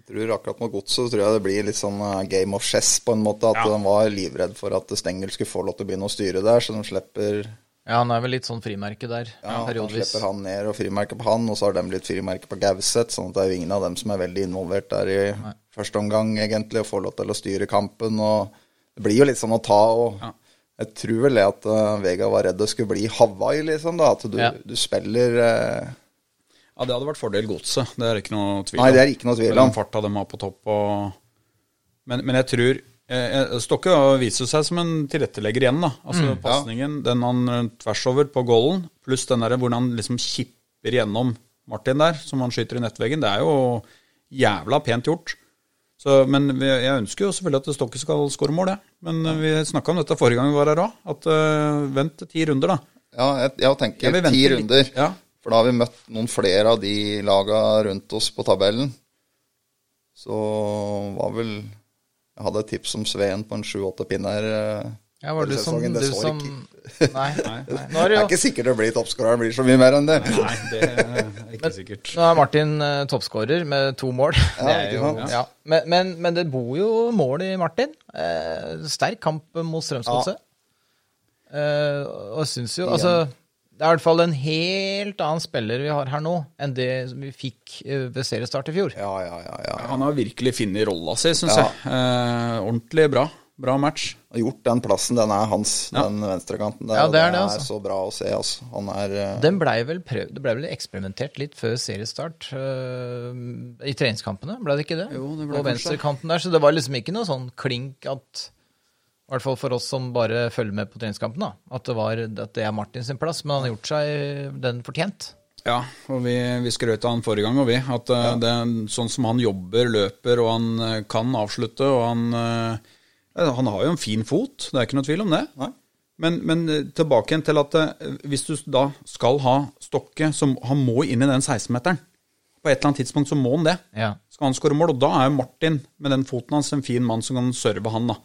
Jeg tror akkurat med Godset tror jeg det blir litt sånn eh, game of chess, på en måte. At Ja. de var livredd for at Stengel skulle få lov til å begynne å styre der, så de slipper Ja, han er vel litt sånn frimerke der, Ja, han periodvis. slipper han ned og frimerke på han, og så har de blitt frimerke på Gauseth. Sånn at det er jo ingen av dem som er veldig involvert der i første omgang, egentlig, og får lov til å styre kampen. Og det blir jo litt sånn å ta og Ja. Jeg tror vel det at uh, Vega var redd det skulle bli Hawaii, liksom. da, At du, Ja. du spiller uh... ja, det hadde vært fordel godset. Det er ikke noe tvil om. Nei, det er ikke noe tvil om. den farta de har på topp. Og... Men, men jeg tror Stokke viser seg som en tilrettelegger igjen. da. Altså Pasningen, den han eh, tvers over på goalen, pluss den der hvor han liksom kipper gjennom Martin der, som han skyter i nettveggen, det er jo jævla pent gjort. Så, men vi- jeg ønsker jo selvfølgelig at Stokke skal skåre mål, jeg. Men eh, vi snakka om dette forrige gang vi var her òg. At uh, vent til ti runder, da. Ja, jeg, jeg tenker Jeg ti runder. Ja. For da har vi møtt noen flere av de laga rundt oss på tabellen. Så var vel hadde et tips om Sveen på en sju-åtte pinner. eh, Ja, var det du som. Det du som ikke. Nei. Nei, nei. Nå er Det det er jo ikke sikkert det blir toppskåreren blir så mye mer enn det. Nei, det er ikke sikkert. Nå er Martin uh, toppskårer med to mål. det er jo, ja. men, men, men det bor jo mål i Martin. Eh, sterk kamp mot Strømsgodset. Eh, og jeg syns jo Altså, det er i hvert fall en helt annen spiller vi har her nå, enn det som vi fikk eh, ved seriestart i fjor. Ja, ja, ja. ja. Han har virkelig funnet rolla si, syns Ja. jeg. Eh, ordentlig bra. Bra match. Har gjort den plassen. Den er hans, Ja. den venstrekanten der. Ja, det er det, altså. er så bra å se. Altså. Han er uh... Den blei vel prøvd, det ble vel eksperimentert litt før seriestart uh, i treningskampene, ble det ikke det? Jo, det ble På venstrekanten der, så det var liksom ikke noe sånn klink at i hvert fall for oss som bare følger med på treningskampen, da, at det, var, at det er Martin sin plass, men han har gjort seg den fortjent. Ja, og vi, vi skrøt av han forrige gang, og vi. At ja. det sånn som han jobber, løper, og han eh, kan avslutte, og han eh, Han har jo en fin fot, det er ikke noe tvil om det. Nei. Men, men eh, tilbake igjen til at eh, hvis du da skal ha Stokke, så han må inn i den 16-meteren. På et eller annet tidspunkt så må han det. Ja. Skal han skåre mål, og da er jo Martin med den foten hans en fin mann som kan serve han, da.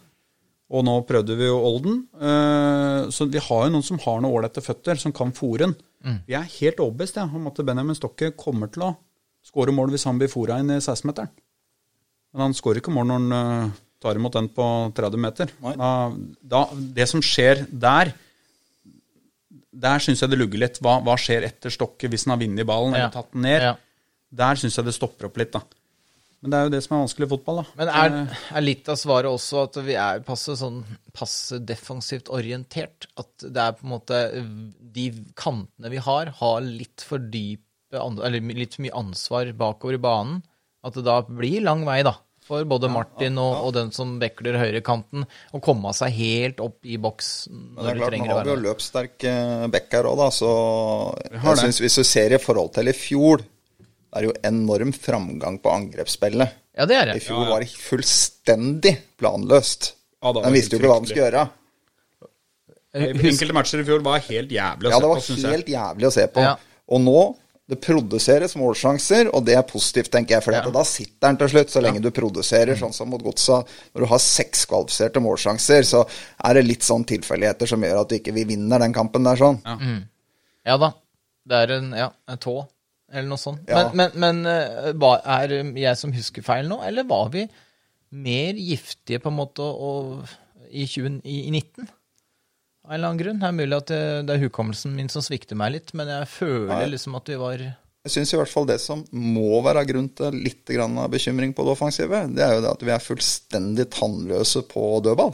Og nå prøvde vi jo Olden, eh, så vi har jo noen som har noen ålreite føtter, som kan fòren. Mm. Vi er helt overbevist ja, om at Benjamin Stokke kommer til å skåre mål hvis han blir fòra inn i 16-meteren. Men han skårer ikke mål når han eh, tar imot den på 30 meter. Da, da, det som skjer der, der syns jeg det lugger litt. Hva, hva skjer etter Stokke hvis han har vunnet ballen Ja. eller tatt den ned? Ja. Der syns jeg det stopper opp litt, da. Men det er jo det som er vanskelig i fotball, da. Men er, er litt av svaret også at vi er passe sånn passe defensivt orientert? At det er på en måte De kantene vi har, har litt for dype Eller litt for mye ansvar bakover i banen. At det da blir lang vei, da. For både Martin og, og den som vekler høyrekanten, å komme seg helt opp i boks når det er du klart, trenger Nå å har vi jo være med. løpssterk bekk back her òg, da. Så jeg det. synes hvis du ser i forhold til i fjor, det er jo enorm framgang på angrepsspillet. Ja, det er det. I fjor var det fullstendig planløst. Ja, var visste jo ikke hva de skulle gjøre. Enkelte matcher i fjor var helt jævlig å Ja, se det på, var det var helt jævlig å se på. Ja. Og nå Det produseres målsjanser, og det er positivt, tenker jeg. For da sitter den til slutt, så lenge du produserer. Sånn som mot Godsa. Når du har seks kvalifiserte målsjanser, så er det litt sånn tilfeldigheter som gjør at du ikke vi vinner den kampen der sånn. Ja da. Det er en, ja, en tå, eller noe sånt. Ja. Men, men, men eh, hva- er jeg som husker feil nå, eller var vi mer giftige på en måte og, i, 20, i, i 19? Av en eller annen grunn. Det er mulig at det, det er hukommelsen min som svikter meg litt, men jeg føler Nei. liksom at vi var Jeg syns i hvert fall det som må være grunn til litt grann av bekymring på det offensive, det er jo det at vi er fullstendig tannløse på dødball.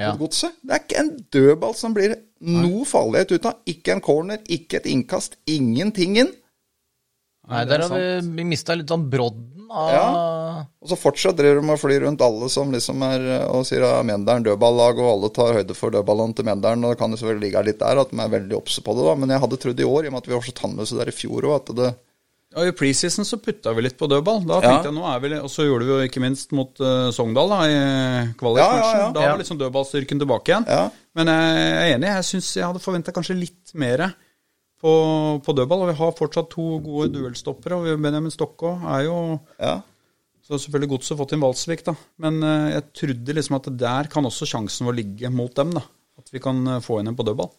Ja. Godset. Det er ikke en dødball som blir noe farlighet ut av. Ikke en corner, ikke et innkast, ingenting inn. Nei, er der har vi, vi mista litt sånn brodden av Ja. Og så fortsatt driver de og flyr rundt alle som liksom er og sier at Mjøndalen dødballag, og alle tar høyde for dødballene til Mjøndalen. Og det kan jo selvfølgelig ligge litt der at de er veldig obse på det, da. Men jeg hadde trodd i år, i og med at vi var så tannløse der i fjor òg, at det Ja, I preseason så putta vi litt på dødball. Da Ja. tenkte jeg nå er vi litt, Og så gjorde vi jo ikke minst mot uh, Sogndal da, i kvalikmatchen. Ja, ja, ja. Da Ja. var liksom dødballstyrken tilbake igjen. Ja. Men jeg er enig. Jeg syns jeg hadde forventa kanskje litt mer på, på dødball. Og vi har fortsatt to gode duellstoppere. Og Benjamin Stokkå er jo Ja. Så har selvfølgelig Godset fått inn Valsvik, da. Men eh, jeg trodde liksom at der kan også sjansen vår ligge mot dem, da. At vi kan eh, få inn en på dødball.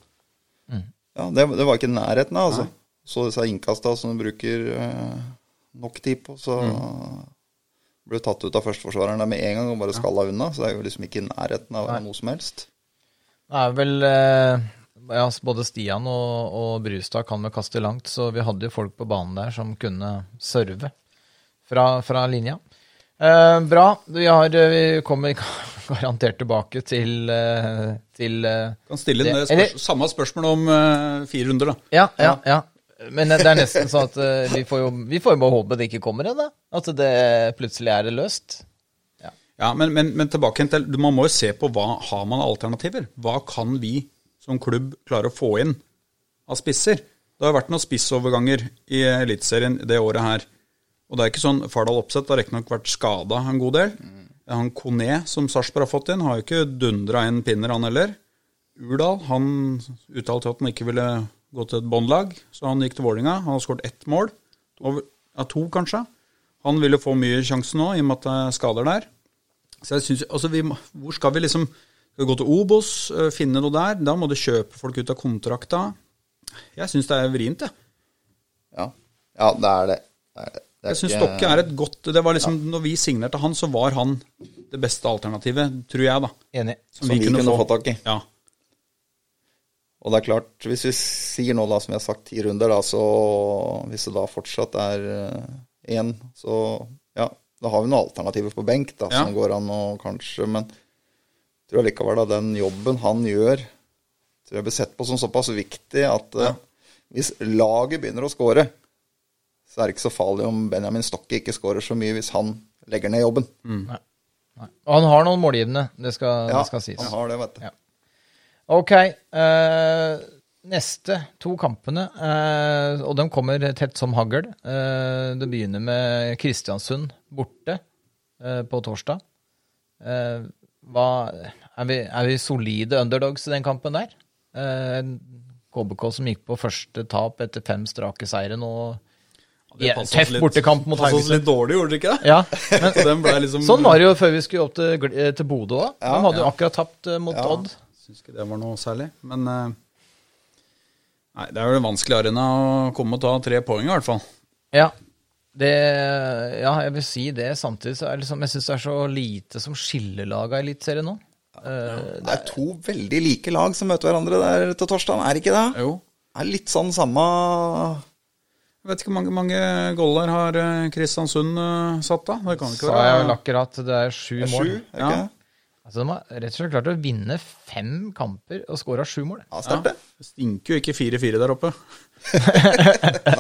Ja, det, det var ikke nærheten av, altså. Så disse innkasta som du bruker eh, nok tid på, så ble du tatt ut av førsteforsvareren der med en gang og bare skalla unna. Så det er jo liksom ikke i nærheten av noe som helst. Det er vel eh, ja, Både Stian og, og Brustad kan vel kaste langt, så vi hadde jo folk på banen der som kunne serve fra, fra linja. Eh, bra. Vi, har, eh, vi kommer garantert tilbake til, eh, til eh, Kan stille Det- spørs samme spørsmål om uh, fire runder, da. Ja, ja, ja. Men det er nesten sånn at uh, vi får jo vi får jo bare håpe det ikke kommer en, da. At det plutselig er det løst. Ja, men, men, men tilbake til Man må jo se på hva har man alternativer. Hva kan vi som klubb klarer å få inn av spisser? Det har vært noen spissoverganger i Eliteserien det året her. Og det er ikke sånn Fardal Opseth har riktignok vært skada en god del. Han Kone, som Sarpsborg har fått inn, har jo ikke dundra inn pinner, han heller. Urdal han uttalte at han ikke ville gå til et båndlag, så han gikk til Vålinga. Han har skåret ett mål. Over, ja, to, kanskje. Han vil jo få mye sjanse nå, i og med at det er skader der. Så jeg synes, altså vi, Hvor skal vi liksom Skal du gå til Obos, øh, finne noe der? Da må du kjøpe folk ut av kontrakta. Jeg syns det er vrient, jeg. Ja, ja det er det. det, er det. det er Jeg syns Stokke er et godt det var liksom, Når vi signerte han, så var han det beste alternativet, tror jeg, da. Enig. Som vi kunne få tak i. Ja. Og det er klart, hvis vi sier nå, da, som jeg har sagt, ti runder, da, så hvis det da fortsatt er én, så ja, da har vi noen alternativer på benk, da, Ja. som går an å kanskje Men tror allikevel at den jobben han gjør, tror jeg blir sett på som såpass viktig at eh, hvis laget begynner å score, så er det ikke så farlig om Benjamin Stokke ikke scorer så mye hvis han legger ned jobben. Nei. Og han har noen målgivende, det skal, Ja, det skal sies. han har det, vet du. Ja. Ok. Uh, neste to kampene, uh, og de kommer tett som hagl. Uh, det begynner med Kristiansund borte på torsdag. Hva, er, vi, er vi solide underdogs i den kampen der? Eh, KBK som gikk på første tap etter fem strake seire nå. Ja, tøff bortekamp mot passet litt dårlig, gjorde det ikke? Ja, men liksom Sånn var det jo før vi skulle opp til, eh, til Bodø òg. Ja, De hadde jo akkurat tapt eh, mot Ja. Odd. Syns ikke det var noe særlig. Men eh, Nei, det er jo en vanskelig arena å komme og ta tre poeng, i hvert fall. Ja. Det, ja, jeg vil si det. Samtidig så er liksom, jeg syns det er så lite som skiller laga i Eliteserien nå. Eh, Det er to veldig like lag som møter hverandre der til torsdag, er det ikke det? Jo. Det er litt sånn samme Jeg vet ikke hvor mange, mange goller har eh, Kristiansund eh, satt, da? Det kan ikke sa være jeg vel akkurat. Det er sju sju, mål. er det Ja. Altså, de har rett og slett klart å vinne fem kamper og skåra sju mål. Ja, sterkt det. Det stinker jo ikke 4-4 der oppe.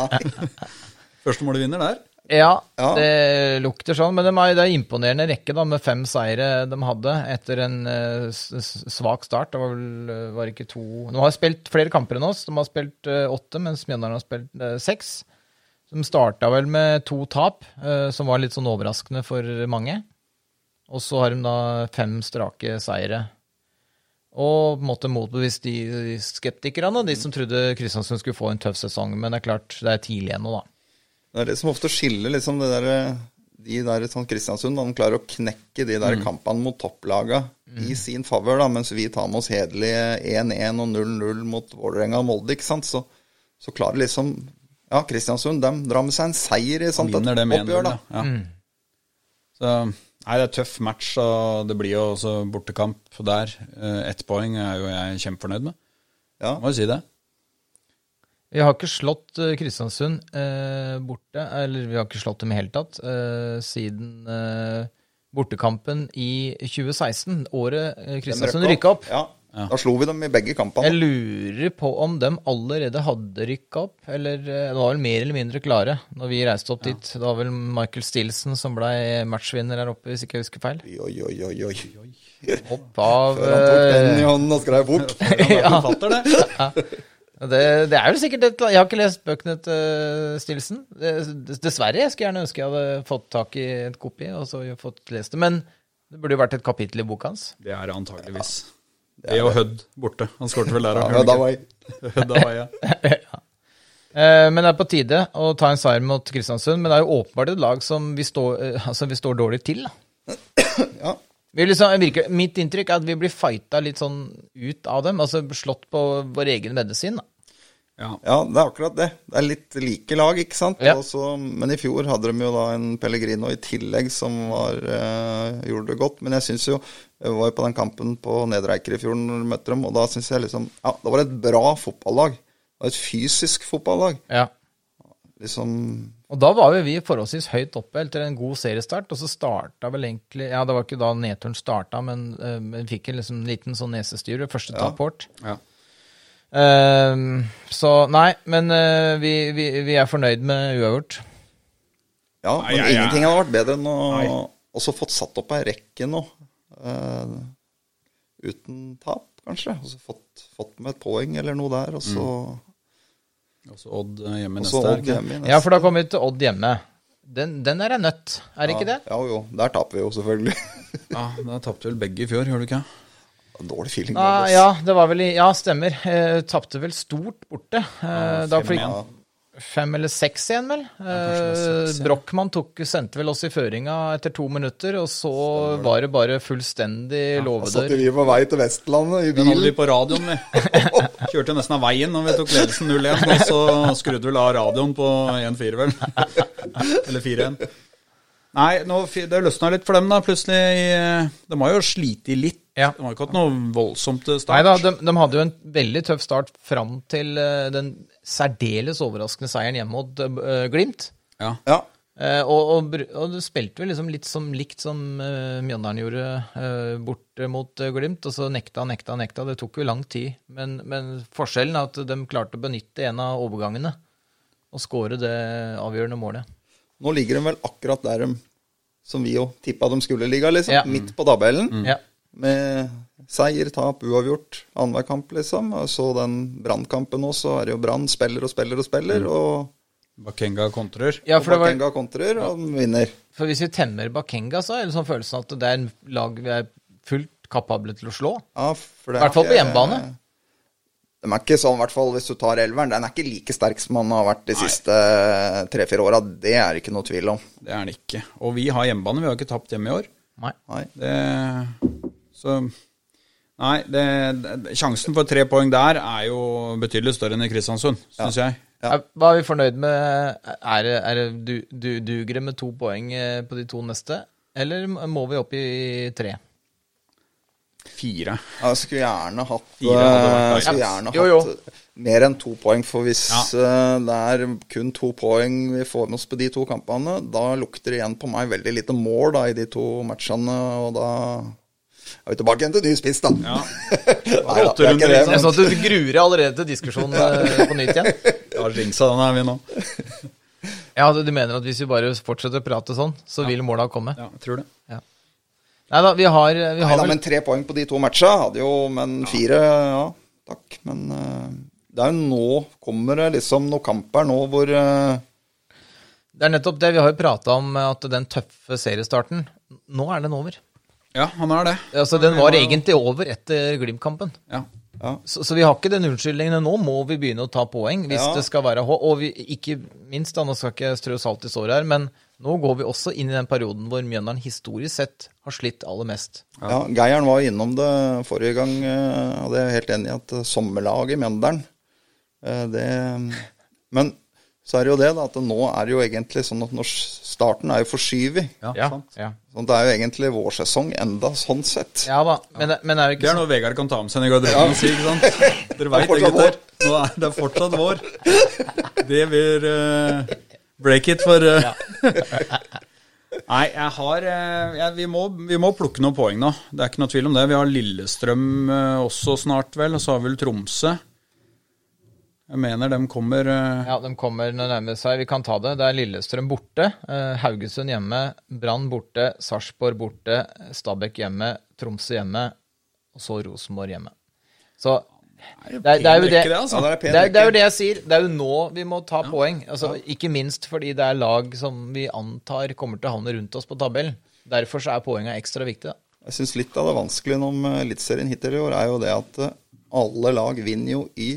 Første målet vinner der. Ja, Ja. det lukter sånn. Men de det er imponerende rekke da, med fem seire de hadde etter en eh, svak start. Det var vel eh, var ikke to De har spilt flere kamper enn oss. De har spilt eh, åtte, mens Mjøndalen har spilt seks. De starta vel med to tap, som var litt sånn overraskende for mange. Og så har de da fem strake seire. Og på en måte motbevist de, de skeptikerne, de som trodde Kristiansund skulle få en tøff sesong. Men det er klart, det er tidlig ennå, da. Det er det som ofte skiller liksom det der, de der sånn Kristiansund. Han klarer å knekke de der kampene mot topplaga i sin favør, mens vi tar med oss hederlige 1-1 og 0-0 mot Vålerenga og Molde. ikke sant? Så, så klarer liksom Ja, Kristiansund de drar med seg en seier i sånt et oppgjør, da. ja. Så Nei, det er tøff match, og det blir jo også bortekamp der. Eh, Ett poeng er jo jeg kjempefornøyd med. Ja. Må jo si det. Vi har ikke slått eh, Kristiansund eh, borte, eller vi har ikke slått dem i hele tatt, eh, siden eh, bortekampen i 2016, året eh, Kristiansund rykka opp. Ja. Da slo vi dem i begge kampene. Jeg lurer på om de allerede hadde rykka opp, eller eh, det var vel mer eller mindre klare når vi reiste opp dit. Det var vel Michael Stilson som ble matchvinner her oppe, hvis ikke jeg husker feil. Oi, oi, oi, oi. Hopp av Før han tok den i hånden og skrev bort. ja, det. det, er jo sikkert et Jeg har ikke lest bøkene til Stilson. Dessverre. Jeg skulle gjerne ønske jeg hadde fått tak i et kopi og så fått lest det. Men det burde jo vært et kapittel i boka hans. Det er det antageligvis. Det og Hødd borte. Han skårte vel der Ja, òg. men da var jeg Ja. Eh, Men det er på tide å ta en seier mot Kristiansund. Men det er jo åpenbart et lag som vi står, eh, altså vi står dårlig til. Da. Ja. Vi liksom, virker, mitt inntrykk er at vi blir fighta litt sånn ut av dem. Altså slått på vår egen medisin. Da. Ja. Ja, det er akkurat det. Det er litt like lag, ikke sant. Ja. Også, men i fjor hadde de jo da en Pellegrino i tillegg som var, eh, gjorde det godt. Men jeg syns jo Jeg var jo på den kampen på Nedre Eiker i fjor når vi møtte dem, og da syns jeg liksom Ja, det var et bra fotballag. Det var et fysisk fotballag. Ja. Liksom Og da var jo vi forholdsvis høyt oppe etter en god seriestart, og så starta vel egentlig Ja, det var ikke da nedturen starta, men eh, vi fikk en liksom liten sånn nesestyre, første Ja. tapport. Ja. Eh, så nei, men uh, vi, vi, vi er fornøyd med uavgjort. Ja, Nei, men jeg- ingenting hadde vært bedre enn å Nei. også fått satt opp ei rekke nå. eh, uten tap, kanskje. Og så fått, fått med et poeng eller noe der, og så, Også Odd eh, hjemme neste Odd hjemme neste. Ja, for da kommer vi til Odd hjemme. Den, den er en nøtt, er det ikke det? Ja, jo. Der taper vi jo, selvfølgelig. Ja, Da tapte vel begge i fjor, gjør du ikke? Dårlig feeling. Ah, Bobbes. ja, det var vel i Ja, stemmer. Eh, Tapte vel stort borte. Eh, da fem. Fem eller seks igjen, vel. det var Eh, ja. Brochmann sendte vel oss i føringa etter to minutter, og så var det bare fullstendig Da satt vi på vei til Vestlandet i bilen. Den hadde vi på radioen, vi. Kjørte nesten av veien når vi tok ledelsen 0-1, og så skrudde vi av radioen på 1-4, vel. Eller 4-1. Nei, nå, det løsna litt for dem, da, plutselig. De har jo slitt litt. Ja. De har ikke hatt noe voldsomt start. Nei da, de, de hadde jo en veldig tøff start fram til eh, den særdeles overraskende seieren hjemme mot eh, Glimt. Ja. Ja. Eh, og, og, og det spilte vel liksom litt som likt som uh, Mjøndalen gjorde uh, bort mot Glimt. Og så nekta, nekta, nekta. Det tok jo lang tid. Men, men forskjellen er at de klarte å benytte en av overgangene og skåre det avgjørende målet. Nå ligger de vel akkurat der de, som vi jo tippa de skulle ligge, liksom. Ja. Midt på tabellen. Ja. Med seier, tap, uavgjort annenhver kamp, liksom. Og så den Brannkampen også så er det jo Brann spiller og spiller og spiller, og, Bakenga kontrer. ja, og for, det var, Bakenga kontrer, og den vinner. for hvis vi temmer Bakenga, så er det sånn følelsen at det er en lag vi er fullt kapable til å slå. Ja, for det I hvert fall på hjemmebane. De er ikke sånn, i hvert fall hvis du tar elveren. Den er ikke like sterk som han har vært de siste tre-fire åra. Det er det ikke noe tvil om. Det er den ikke. Og vi har hjemmebane. Vi har ikke tapt hjemme i år. Nei. Nei. Det, så Nei, det, det, sjansen for tre poeng der er jo betydelig større enn i Kristiansund, syns jeg. Ja. Hva er vi fornøyd med? Er det, er det du, du, duger det med to poeng eh, på de to neste, eller må vi opp i tre? Fire. Jeg skulle gjerne hatt, Fire eh, skulle gjerne Jo, jo. hatt mer enn to poeng. For hvis ja. det er kun to poeng vi får med oss på de to kampene, da lukter det igjen på meg veldig lite mål da, i de to matchene. Og da er vi tilbake igjen til ny spiss, da. Ja. Nei, da, det er ikke det. Jeg men- så at du gruer deg allerede til diskusjonen eh, på nytt igjen. Ja, jinxa, den er vi nå. Ja, du du mener at hvis vi bare fortsetter å prate sånn, så vil måla komme? Ja, jeg tror det. Nei da, vi har, vi har Neida, vel men tre poeng på de to matcha hadde jo Men fire, ja, takk. Men eh, det er jo nå kommer det liksom noen kamper nå hvor eh, Det er nettopp det. Vi har jo prata om at den tøffe seriestarten Nå er den over. Ja, han er det. Altså, Den var egentlig over etter Glimt-kampen. Ja. Ja. Så, så vi har ikke den unnskyldningen. Nå må vi begynne å ta poeng hvis Ja. det skal være H. Og vi, ikke minst, da, nå skal ikke jeg strø salt i såret her, men nå går vi også inn i den perioden hvor Mjøndalen historisk sett har slitt aller mest. Ja, Geiren var innom det forrige gang, og det er jeg helt enig i, at sommerlaget i Mjøndalen eh, det, Men så er det jo det, da, at nå er det jo egentlig sånn at når starten er jo forskyvet. Ja, ja, ja. Sånn, det er jo egentlig vårsesong enda, sånn sett. ja da, men, men er det Det ikke er sånn noe Vegard kan ta med seg i garderoben og si, ikke sant? Dere veit det, gutter. Nå er det fortsatt vår. Det blir uh, break it for uh. Nei, jeg har eh, jeg, vi, må, vi må plukke noen poeng nå. Det er ikke noe tvil om det. Vi har Lillestrøm også snart, vel. Og så har vi vel Tromsø. Jeg mener de kommer eh, Ja, de kommer nærmer seg. Vi kan ta det. Det er Lillestrøm borte, eh, Haugesund hjemme, Brann borte, Sarpsborg borte, Stabæk hjemme, Tromsø hjemme, og så Rosenborg hjemme. Så det er, det er jo det, det, altså. Ja, det er jo det jeg sier. Det er jo nå vi må ta poeng. Altså, Ikke minst fordi det er lag som vi antar kommer til å havne rundt oss på tabellen. Derfor så er poenget ekstra viktig. Da. Jeg syns litt av det vanskelige om eh, Eliteserien hittil i år, er jo det at alle lag vinner jo i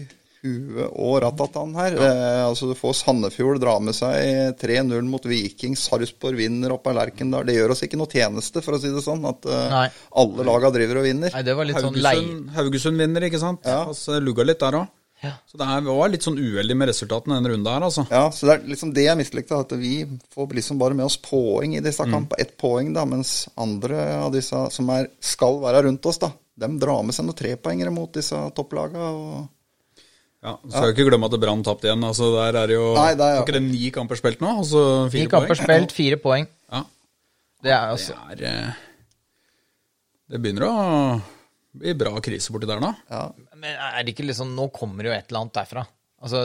huet og ratatan her. Eh, altså Du får Sandefjord dra med seg 3-0 mot Viking, Sarpsborg vinner oppe av Lerkendal. Det gjør oss ikke noe tjeneste, for å si det sånn, at eh, alle laga driver og vinner. Nei, det var litt sånn lei... Haugesund, Haugesund vinner, ikke sant? Ja. Altså, lugga litt der òg. Ja. Så det her var litt sånn uheldig med resultatene denne runden her, altså. Ja, så det er liksom det jeg mislikte, at vi får liksom bare med oss poeng i disse kampene. Ett poeng, da, mens andre av disse som er, skal være rundt oss, da, dem drar med seg noen trepoengere mot disse topplagene. og... Ja, så skal ja. ikke glemme at Brann tapte igjen. Altså, der er jo Nei, det er- Var ikke det ni kamper spilt nå? Altså Ni fire kamper poeng? spilt, fire poeng. Ja. Det er altså Det er eh, Det begynner å bli bra krise borti der nå. Ja, Men er det ikke liksom Nå kommer jo et eller annet derfra. Altså,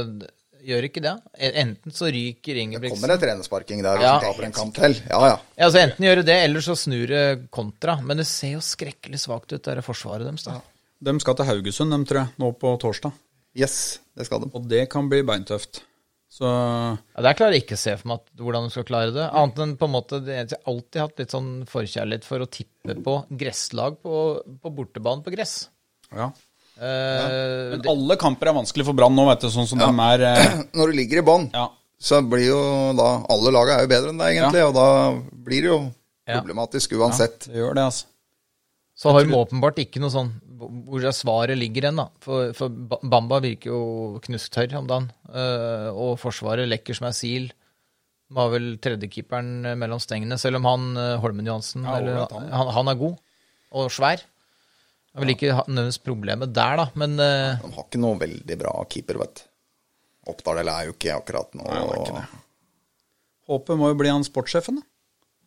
gjør ikke det? Enten så ryker Ingebrigtsen Det kommer en trenersparking der, hvis Ja. taper en kamp til. Ja, ja. Ja, altså Enten gjør det det, eller så snur det kontra. Men det ser jo skrekkelig svakt ut, det forsvaret deres. da. De skal til Haugesund, dem, tror jeg, nå på torsdag. Yes, det skal de. Og det kan bli beintøft. Så Ja, Der klarer jeg ikke å se for meg at, hvordan du skal klare det. Annet enn på en måte det- Jeg har alltid hatt litt sånn forkjærlighet for å tippe på gresslag på, på bortebane på gress. ja. Eh, Men alle kamper er vanskelig for Brann nå, vet du. Sånn som de er uh, Når du ligger i bånn, Ja. så blir jo da Alle laga er jo bedre enn deg, egentlig, og da blir det jo problematisk uansett. Det gjør det, altså. Så har de åpenbart ikke noe sånn hvor svaret ligger hen, da. For, for Bamba virker jo knusktørr om dagen. Uh, og Forsvaret lekker som ei sil. Var vel tredjekeeperen mellom stengene, selv om han eh, Holmen Johansen Ja, eller, han. han, er god og svær. Jeg vil ikke ha- nødvendigvis problemet der, da, men uh, De har ikke noe veldig bra keeper, vet du. Oppdal er jo ikke akkurat noe Nei, ikke. Håpet må jo bli han sportssjefen, da.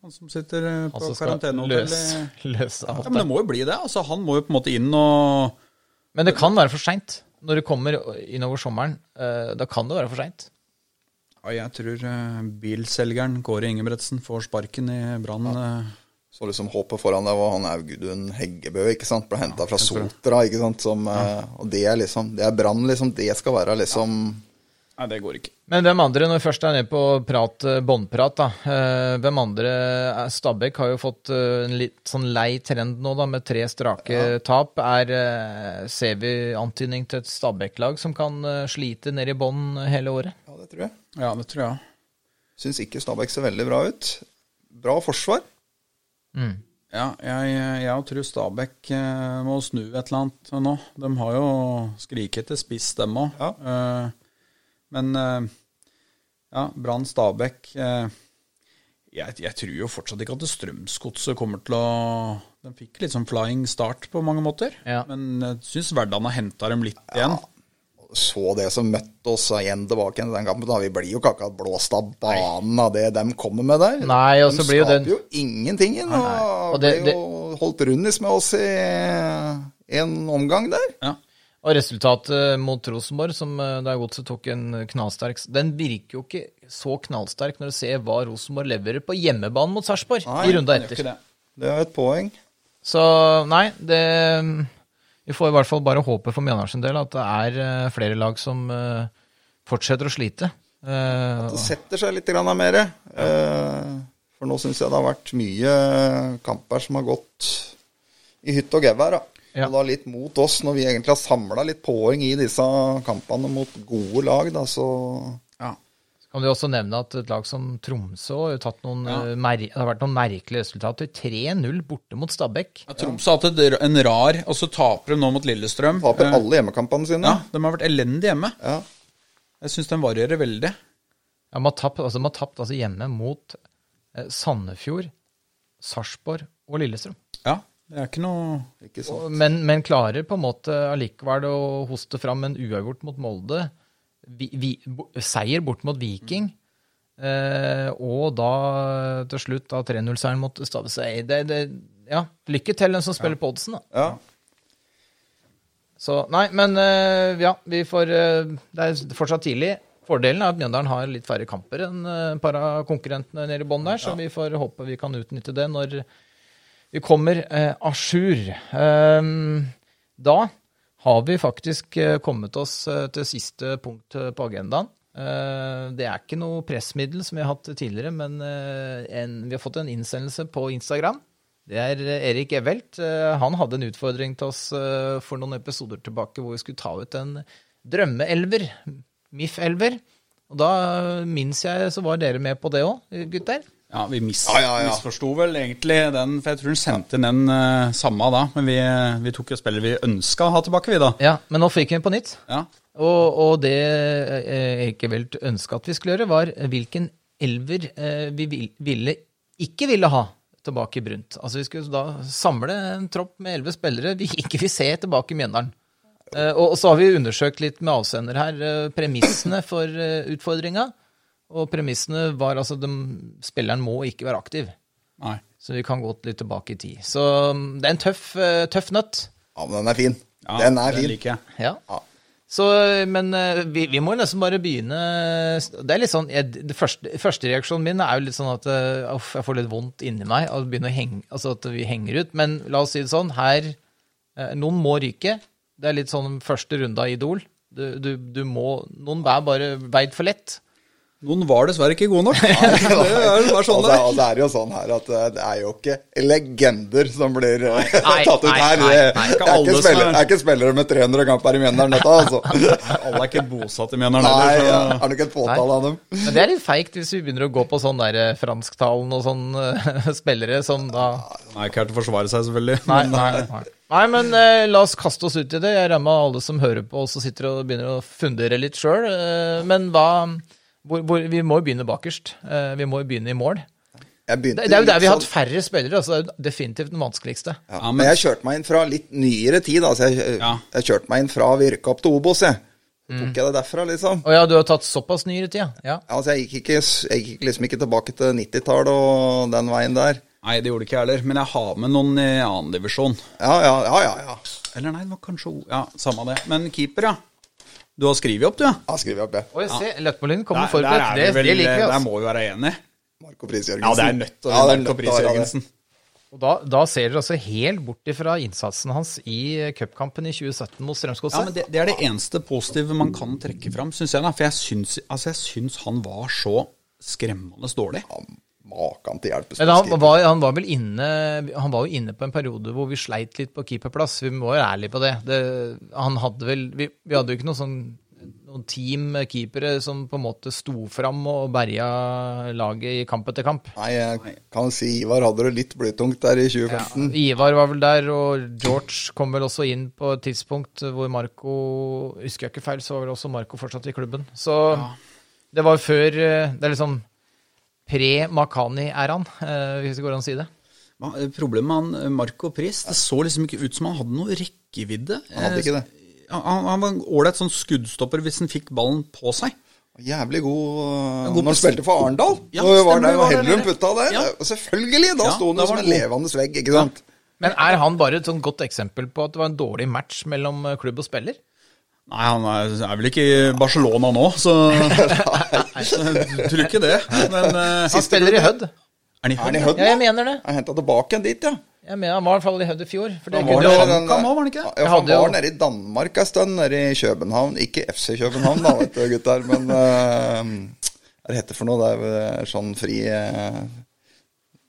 Han som sitter eh, på skal karantenehotell. alt Ja, men det må jo bli det. altså Han må jo på en måte inn og Men det kan være for seint. Når det kommer innover sommeren, eh, da kan det være for seint. Ja, jeg tror eh, bilselgeren Kåre Ingebretsen får sparken i Brann. Ja. Så liksom håpet foran deg var han Augudun Heggebø, ikke sant. Ble henta fra Sotra, ikke sant. Som, eh, Og det er liksom Det er Brann, liksom. Det skal være liksom Nei, det går ikke. Men hvem andre, når vi først er nede på prat, eh, båndprat, da. eh, hvem andre eh, Stabæk har jo fått en litt sånn lei trend nå, da, med tre strake tap. Er, ser vi antydning til et Stabæk-lag som kan slite ned i bånn hele året? Ja, det tror jeg. Ja, det tror jeg. Syns ikke Stabæk ser veldig bra ut. Bra forsvar. Mm. Ja, jeg, jeg tror Stabæk må snu et eller annet nå. De har jo skriket til spiss, dem òg. Ja. Men eh, ja, Brann Stabæk eh, jeg, jeg tror jo fortsatt ikke at det Strømsgodset kommer til å De fikk litt sånn flying start på mange måter. Ja. Men jeg syns hverdagen har henta dem litt igjen. Ja Så det som møtte oss igjen tilbake i den kampen. Da. Vi blir jo ikke akkurat blåst av banen av det de kommer med der. Nei, og de så blir jo skaper den- jo ingenting inn. Og, Og det- ble jo holdt rundis med oss i en omgang der. Ja. Og resultatet mot Rosenborg, som eh, der Godset tok en knallsterk Den virker jo ikke så knallsterk når du ser hva Rosenborg leverer på hjemmebane mot Sarpsborg i runda etter. det. Det er et poeng. Så nei, det Vi får i hvert fall bare håpe for Mjøndalen sin del at det er eh, flere lag som eh, fortsetter å slite. At Det setter seg litt grann mer. For nå syns jeg det har vært mye kamper som har gått i hytt og gevær. da. Ja. Og da litt mot oss, når vi egentlig har samla litt poeng i disse kampene mot gode lag, da, så Ja. Så Kan du også nevne at et lag som Tromsø har tatt noen, ja. det har vært noen merkelige resultater. 3-0 borte mot Stabæk. Ja, Tromsø har hatt en rar, og så taper de nå mot Lillestrøm. taper Eh, alle hjemmekampene sine. Ja, de har vært elendige hjemme. Ja. Jeg syns den varierer veldig. Ja, de har tapt, altså, man har tapt altså, hjemme mot eh, Sandefjord, Sarpsborg og Lillestrøm. Ja, det er ikke noe Ikke sant. Men, men klarer på en måte allikevel å hoste fram en uavgjort mot Molde. Vi, vi, seier bort mot Viking. Eh, og da til slutt da 3-0-seieren mot. Det, det, ja, lykke til den som spiller på oddsen, da. Ja. Så nei, men eh, ja, vi får eh, Det er fortsatt tidlig. Fordelen er at Mjøndalen har litt færre kamper enn eh, et par av konkurrentene nede i bånn der, så vi får håpe vi kan utnytte det når vi kommer eh, à jour. Ehm, da har vi faktisk eh, kommet oss eh, til siste punkt eh, på agendaen. Eh, det er ikke noe pressmiddel som vi har hatt tidligere, men eh, en, vi har fått en innsendelse på Instagram. Det er eh, Erik Evelt. Eh, Han hadde en utfordring til oss eh, for noen episoder tilbake hvor vi skulle ta ut en drømmeelver. MIF-elver. Og da eh, minnes jeg så var dere med på det òg, gutter. Ja, vi mis Ja, ja, ja. misforsto vel egentlig den, for jeg tror hun sendte inn den uh, samme da. Men vi, vi tok jo spillere vi ønska å ha tilbake, vi da. Ja, Men nå fikk vi den på nytt. Ja. Og, og det jeg ikke vel ønska at vi skulle gjøre, var hvilken elver eh, vi vil, ville, ikke ville ha tilbake i Brunt. Altså Vi skulle da samle en tropp med elleve spillere vi ikke vil se tilbake i Mjøndalen. Eh, og så har vi undersøkt litt med avsender her eh, premissene for uh, utfordringa. Og premissene var altså de, spilleren må ikke være aktiv. Nei. Så vi kan gå litt tilbake i tid. Så mm, det er en tøff, eh, tøff nøtt. ja, men den er fin. Ja, den er fin. liker jeg. Ja. Ja. Så, men eh, vi, vi må nesten bare begynne Det er litt sånn jeg, det første, første reaksjonen min er jo litt sånn at eh, uff, jeg får litt vondt inni meg. At, begynne å henge, altså at vi henger ut. Men la oss si det sånn. Her Noen må ryke. Det er litt sånn første runde av Idol. Du, du, du må Noen er bare veid for lett. Noen var dessverre ikke gode nok. det er bare sånn Og det det, er. og det er jo sånn her at eh, det er jo ikke legender som blir eh, Nei, tatt ut nei, her. nei, Det, nei. det, er ikke spillere, er- er ikke spillere med 300 kamper i Mjøndalen, dette, altså. Alle er ikke bosatt i Mjøndalen Nei, heller. er det ikke et fåtall av dem. Men det er litt feigt hvis vi begynner å gå på sånn der eh, fransktalen og sånn eh, spillere som da Nei, ikke her til å forsvare seg, selvfølgelig. Nei, nei, eh, nei. nei men eh, la oss kaste oss ut i det. Jeg regner med alle som hører på, også sitter og begynner å fundere litt sjøl. men hva hvor, hvor, Vi må jo begynne bakerst. Eh, vi må jo begynne i mål. Jeg Det, det er jo der vi har hatt færre spillere. altså Det er jo definitivt den vanskeligste. Ja, Ja, men- men jeg kjørte meg inn fra litt nyere tid. Altså jeg, Ja. jeg kjørte meg inn fra vi rykka opp til Obos, jeg. Mm. tok jeg det derfra, liksom. Å ja, du har tatt såpass nyere tid, ja. ja. Altså, jeg gikk, ikke, jeg gikk liksom ikke tilbake til 90-tallet og den veien der. Nei, det gjorde ikke jeg heller. Men jeg har med noen i annendivisjon. Ja, ja, ja, ja. ja. Eller nei, det var kanskje Ja, samme det. Men keeper, ja. Du har skrevet opp, du, ja. Jeg skriver jeg opp, jeg. Oi, se, Løtmolin kommer Der, der, forberedt. er Det, vel, det liker vi. der Altså. må vi være enige. Marco Pris Jørgensen. Ja, det er nødt til å Ja, være Marco Pris. Jørgensen. Og da, da ser dere altså helt bort ifra innsatsen hans i cupkampen i 2017 mot Strømsgodset. Ja, men det, det er det eneste positive man kan trekke fram, syns jeg. da For jeg syns, altså, jeg syns han var så skremmende dårlig. Ja, Maken til hjelp. Men han var, han var vel inne Han var jo inne på en periode hvor vi sleit litt på keeperplass. Vi må være ærlige på det. det han hadde vel vi, vi hadde jo ikke noe sånn noen team keepere som på en måte sto fram og berga laget i kamp etter kamp. Nei, jeg kan si Ivar hadde det litt blytungt der i 2015. Ivar var vel der, og George kom vel også inn på et tidspunkt hvor Marco Husker jeg ikke feil, så var vel også Marco fortsatt i klubben. Så det var før eh, Det er liksom pre-Makani-æraen, han, hvis det går an å si det. Problemet med han eh, Marco Pris, det så liksom ikke ut som han hadde noe rekkevidde. Han hadde ikke det. Eh, Han, han var en ålreit sånn skuddstopper hvis han fikk ballen på seg. Jævlig god, god når han spilte for Arendal. Ja, Når var der det og Hellum det. putta der. Ja. Selvfølgelig! Da Ja, sto han jo som en levende vegg, ikke sant? Men er han bare et sånn godt eksempel på at det var en dårlig match mellom eh, klubb og spiller? Nei, han er, er vel ikke i Barcelona nå, så jeg tror ikke det. Men uh, Han spiller i Hødd. er han i Er han Hødd? nå? Ja, jeg mener det. Han henta tilbake igjen dit, ja. Jeg mener Han var i hvert fall i Hødd i fjor. For det Han var, han. den- Kan var han ikke? Ja, han var nede i Danmark en stund, nede i København. Ikke FC København, da, vet du, gutter. Men uh, hva det heter for noe? Det er vel sånn fri uh,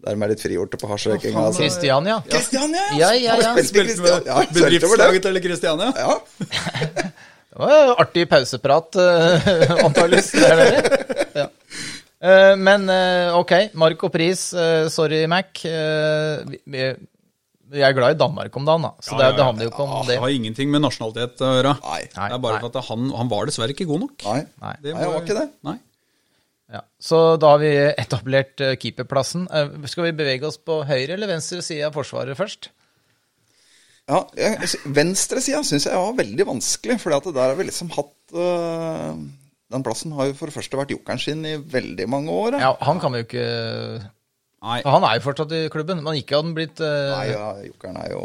Dermed er litt frigjorte på hasjrøykinga. Altså. Kristiania. Kristiania! Ja, ja, ja. Ja, jeg følte over. Bedriftslaget til Kristiania. Ja. Det var jo artig pauseprat, uh, antakeligvis. Ja. Eh, men eh, ok, Mark og pris. eh, sorry, Mac. Eh, vi, er glad i Danmark om dagen, da. Så det, det handler jo ikke om det. Det har ingenting med nasjonalitet å gjøre. Nei. Det er bare Nei. for at han, han var dessverre ikke god nok. Nei. Nei. Det Nei, han var ikke det. Nei. Ja. Så da har vi etablert eh, keeperplassen. Eh, skal vi bevege oss på høyre eller venstre side av Forsvaret først? Ja, jeg, Venstresida syns jeg var veldig vanskelig, for der har vi liksom hatt uh, Den plassen har jo for det første vært jokeren sin i veldig mange år. Ja, Han kan vi jo ikke Nei, Han er jo fortsatt i klubben, men ikke hadde han blitt uh... Nei, ja, jokeren er jo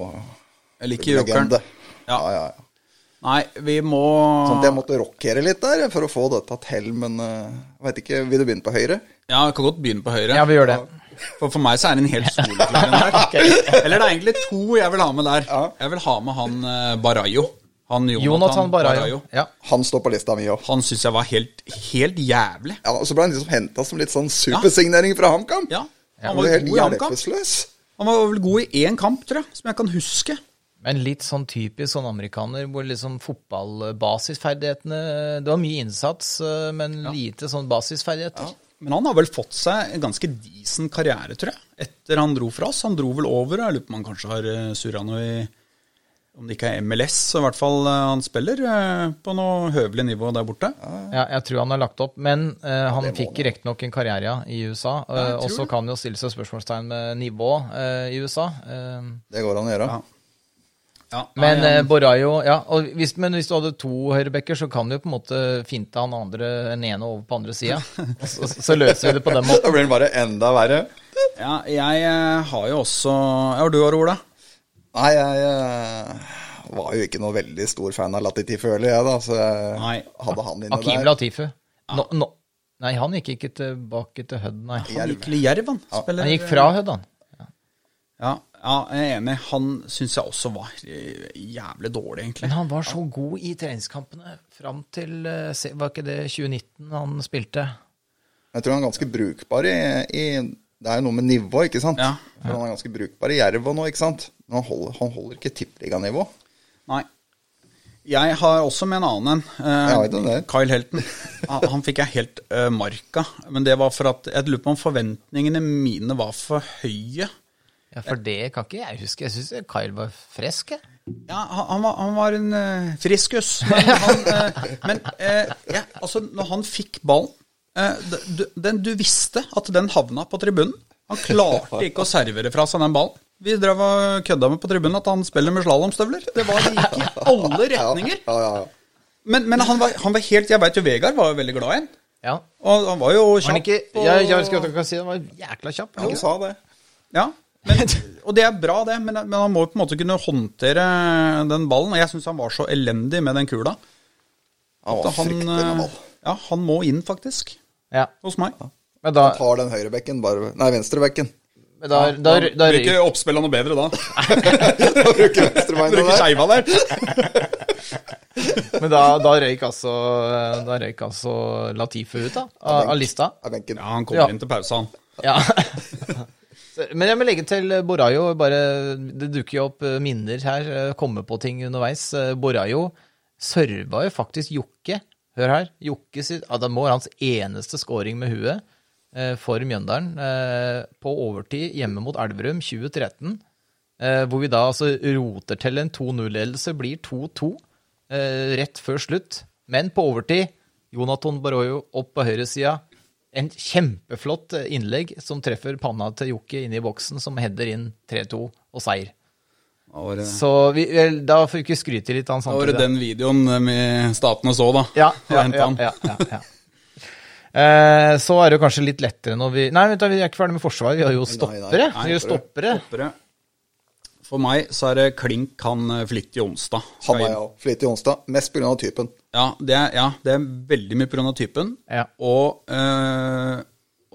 jeg liker jokeren. Ja. Ja, ja, ja. Nei, vi må Sånn at jeg måtte rockere litt der for å få dette til, men uh, jeg vet ikke, vil du begynne på høyre? Ja, vi kan godt begynne på høyre. Ja, vi gjør det. For for meg så er det en hel soleklar en der. Eller det er egentlig to jeg vil ha med der. Ja. Jeg vil ha med han uh, Barayo. Han Jonathan, Jonathan Barayo. Ja. Han står på lista mi òg. Han syns jeg var helt, helt jævlig. Ja, og så ble han liksom henta som litt sånn supersignering fra HamKam. Ja, Han Han var var helt god i HamKam. hjelpeløs. Han var vel god i én kamp, tror jeg, som jeg kan huske. Men litt sånn typisk sånn amerikaner, hvor liksom fotballbasisferdighetene Det var mye innsats, eh, men lite sånn basisferdigheter. Men han har vel fått seg en ganske decent karriere, tror jeg, etter han dro fra oss. Han dro vel over, og jeg lurer på om han kanskje har eh, surra noe i Om det ikke er MLS, så i hvert fall eh, han spiller på noe høvelig nivå der borte. Ja, jeg tror han har lagt opp, men uh, han fikk riktignok en karriere ja, i USA. Uh, og så kan jo stille seg spørsmålstegn med nivå uh, i USA. Det går an å gjøre. Ja. Ja, men nei, ja. Borayo ja, og hvis, Men hvis du hadde to høyrebacker, så kan du jo på en måte finte han andre den ene over på andre sida. så, så løser vi det på den måten. Da blir den bare enda verre. ja, jeg eh, har jo også Ja, og du har Ola? Nei, jeg eh, var jo ikke noe veldig stor fan av Latifi, Early, jeg, da. Så jeg Nei. hadde han inne Akim der. Latifu. Nå, nå, nei, han gikk ikke tilbake til Hødd, nei. Han gikk til Jerv, han. Ja. Han gikk fra Hødd, han. Ja, ja, jeg er enig. Han syns jeg også var eh, jævlig dårlig, egentlig. Men han var så god i treningskampene fram til eh, Var ikke det 2019 han spilte? Jeg tror han er ganske brukbar i, i Det er jo noe med nivå, ikke sant? Ja. For han er ganske brukbar i Jerv og nå, ikke sant? Men han holder, han holder ikke tippeliganivå. Nei. Jeg har også med en annen en. eh. Kyle Helton. Han, han fikk jeg helt uh, marka. Men det var for at jeg lurer på om forventningene mine var for høye. Ja, For det kan ikke jeg huske. Jeg syns Kyle var frisk. jeg. Ja, han, var, han var en uh, friskus. Men, han, uh, men uh, ja, altså, når han fikk ballen eh, du, den, du visste at den havna på tribunen. Han klarte ikke å servere fra seg den ballen. Vi drev og kødda med på tribunen at han spiller med slalåmstøvler. Det var, det gikk i alle retninger. Ja, ja, ja. Men, men han, var, han var helt Jeg veit jo Vegard var jo veldig glad i ham. Ja. Og han var jo Var han kjapp. ikke, og- jeg, jeg ikke hva jeg kan si, han var jækla kjapp. han Han sa det. Ja, men, og det er bra, det. Men, men han må på en måte kunne håndtere den ballen. Og jeg syns han var så elendig med den kula. Han var fryktelig med eh, ball. Ja, han må inn, faktisk. Ja. Hos meg. Men da, Han tar den høyrebekken, bare Nei, venstrebekken. men da, da, da, da ikke oppspillet noe bedre da. Da bruker venstrebeinet Bruker der. skeiva der. men da, da røyk altså Da røyk altså Latife ut, da, av, av lista. Av benken. Ja, han kommer Ja. inn til pause, han. Ja. Men jeg må legge til Borayo. Bare, det dukker jo opp eh, minner her. eh, Komme på ting underveis. Eh, Borayo serva jo faktisk Jokke. Hør her. Jokke sitt må være hans eneste scoring med huet eh, for Mjøndalen. eh, På overtid hjemme mot Elverum 2013. eh, Hvor vi da altså roter til en 2-0-ledelse. Blir 2-2 eh, rett før slutt. Men på overtid, Jonathan Baroyo opp på høyresida. En kjempeflott eh, innlegg som treffer panna til Jokke inne i boksen, som header inn 3-2 og seier. Det, Så vi, vel, da får vi ikke skryte litt av han da var det samtidig. den videoen vi med statene så, da. Ja, ja, ja, ja, ja, ja. Eh, så er det kanskje litt lettere når vi Nei, vent da, vi er ikke ferdig med Forsvaret. Vi har jo stoppere. Nei, nei, stoppere. Stoppere. For meg så er det klink han Flytt i Onsdag. Han er jo Flytt i onsdag. Mest pga. typen. Ja, det er, ja, det er veldig mye pga. typen. Ja. Og eh,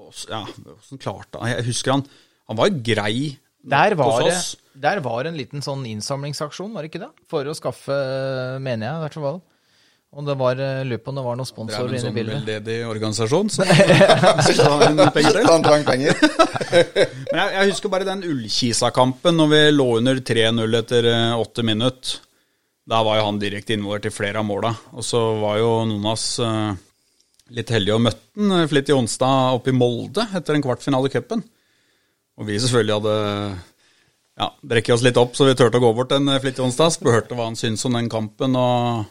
og ja, hvordan klarte han Jeg husker han Han var grei Der var, hos det, oss. der var en liten sånn innsamlingsaksjon, var det ikke det? For å skaffe, mener jeg i hvert fall. Og det var, eh, lurer på om det var noen Det inne sponsorer bildet. Det inne i sånn bildet. veldedig organisasjon som skal ha en penger. Han trang penger. Men jeg, jeg husker bare den Ullkisa-kampen når vi lå under 3-0 etter eh, åtte minutter. Da var jo han direkte involvert i flere av måla. Og så var jo noen av oss eh, litt heldige og møtte han eh, Flittig onsdag oppe i Molde etter en kvartfinale i cupen. Og vi selvfølgelig hadde ja, brekket oss litt opp, så vi turte å gå bort en eh, Flittig onsdag. Spurte hva han syntes om den kampen. og...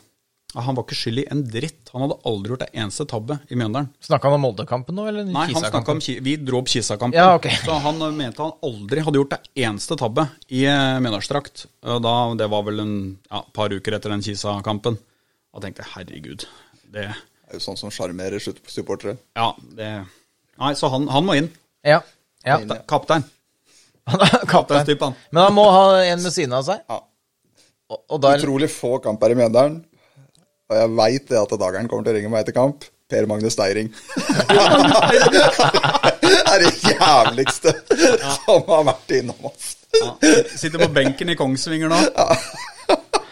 Han var ikke skyld i en dritt. Han hadde aldri gjort en eneste tabbe i Mjøndalen. Snakka han om Moldekampen nå, eller Nei, han Kisa-kampen? om, Vi dro opp Kisa-kampen. Ja, ok. Så han mente han aldri hadde gjort det eneste tabbe i eh, Mjøndalsdrakt. Det var vel en ja, par uker etter den Kisa-kampen. Da tenkte jeg herregud, det Det er jo sånn som sjarmerer supportere. Ja, det Nei, så han, han må inn. Ja. ja. Kapte- Kaptein. Kaptein. Men han må ha en ved siden av seg. Ja. Og, og der... Utrolig få kamper i Mjøndalen. Og jeg veit det at dageren kommer til å ringe meg etter kamp. Per Magne Steiring. det er det jævligste som har vært innom oss. Ja, sitter på benken i Kongsvinger nå.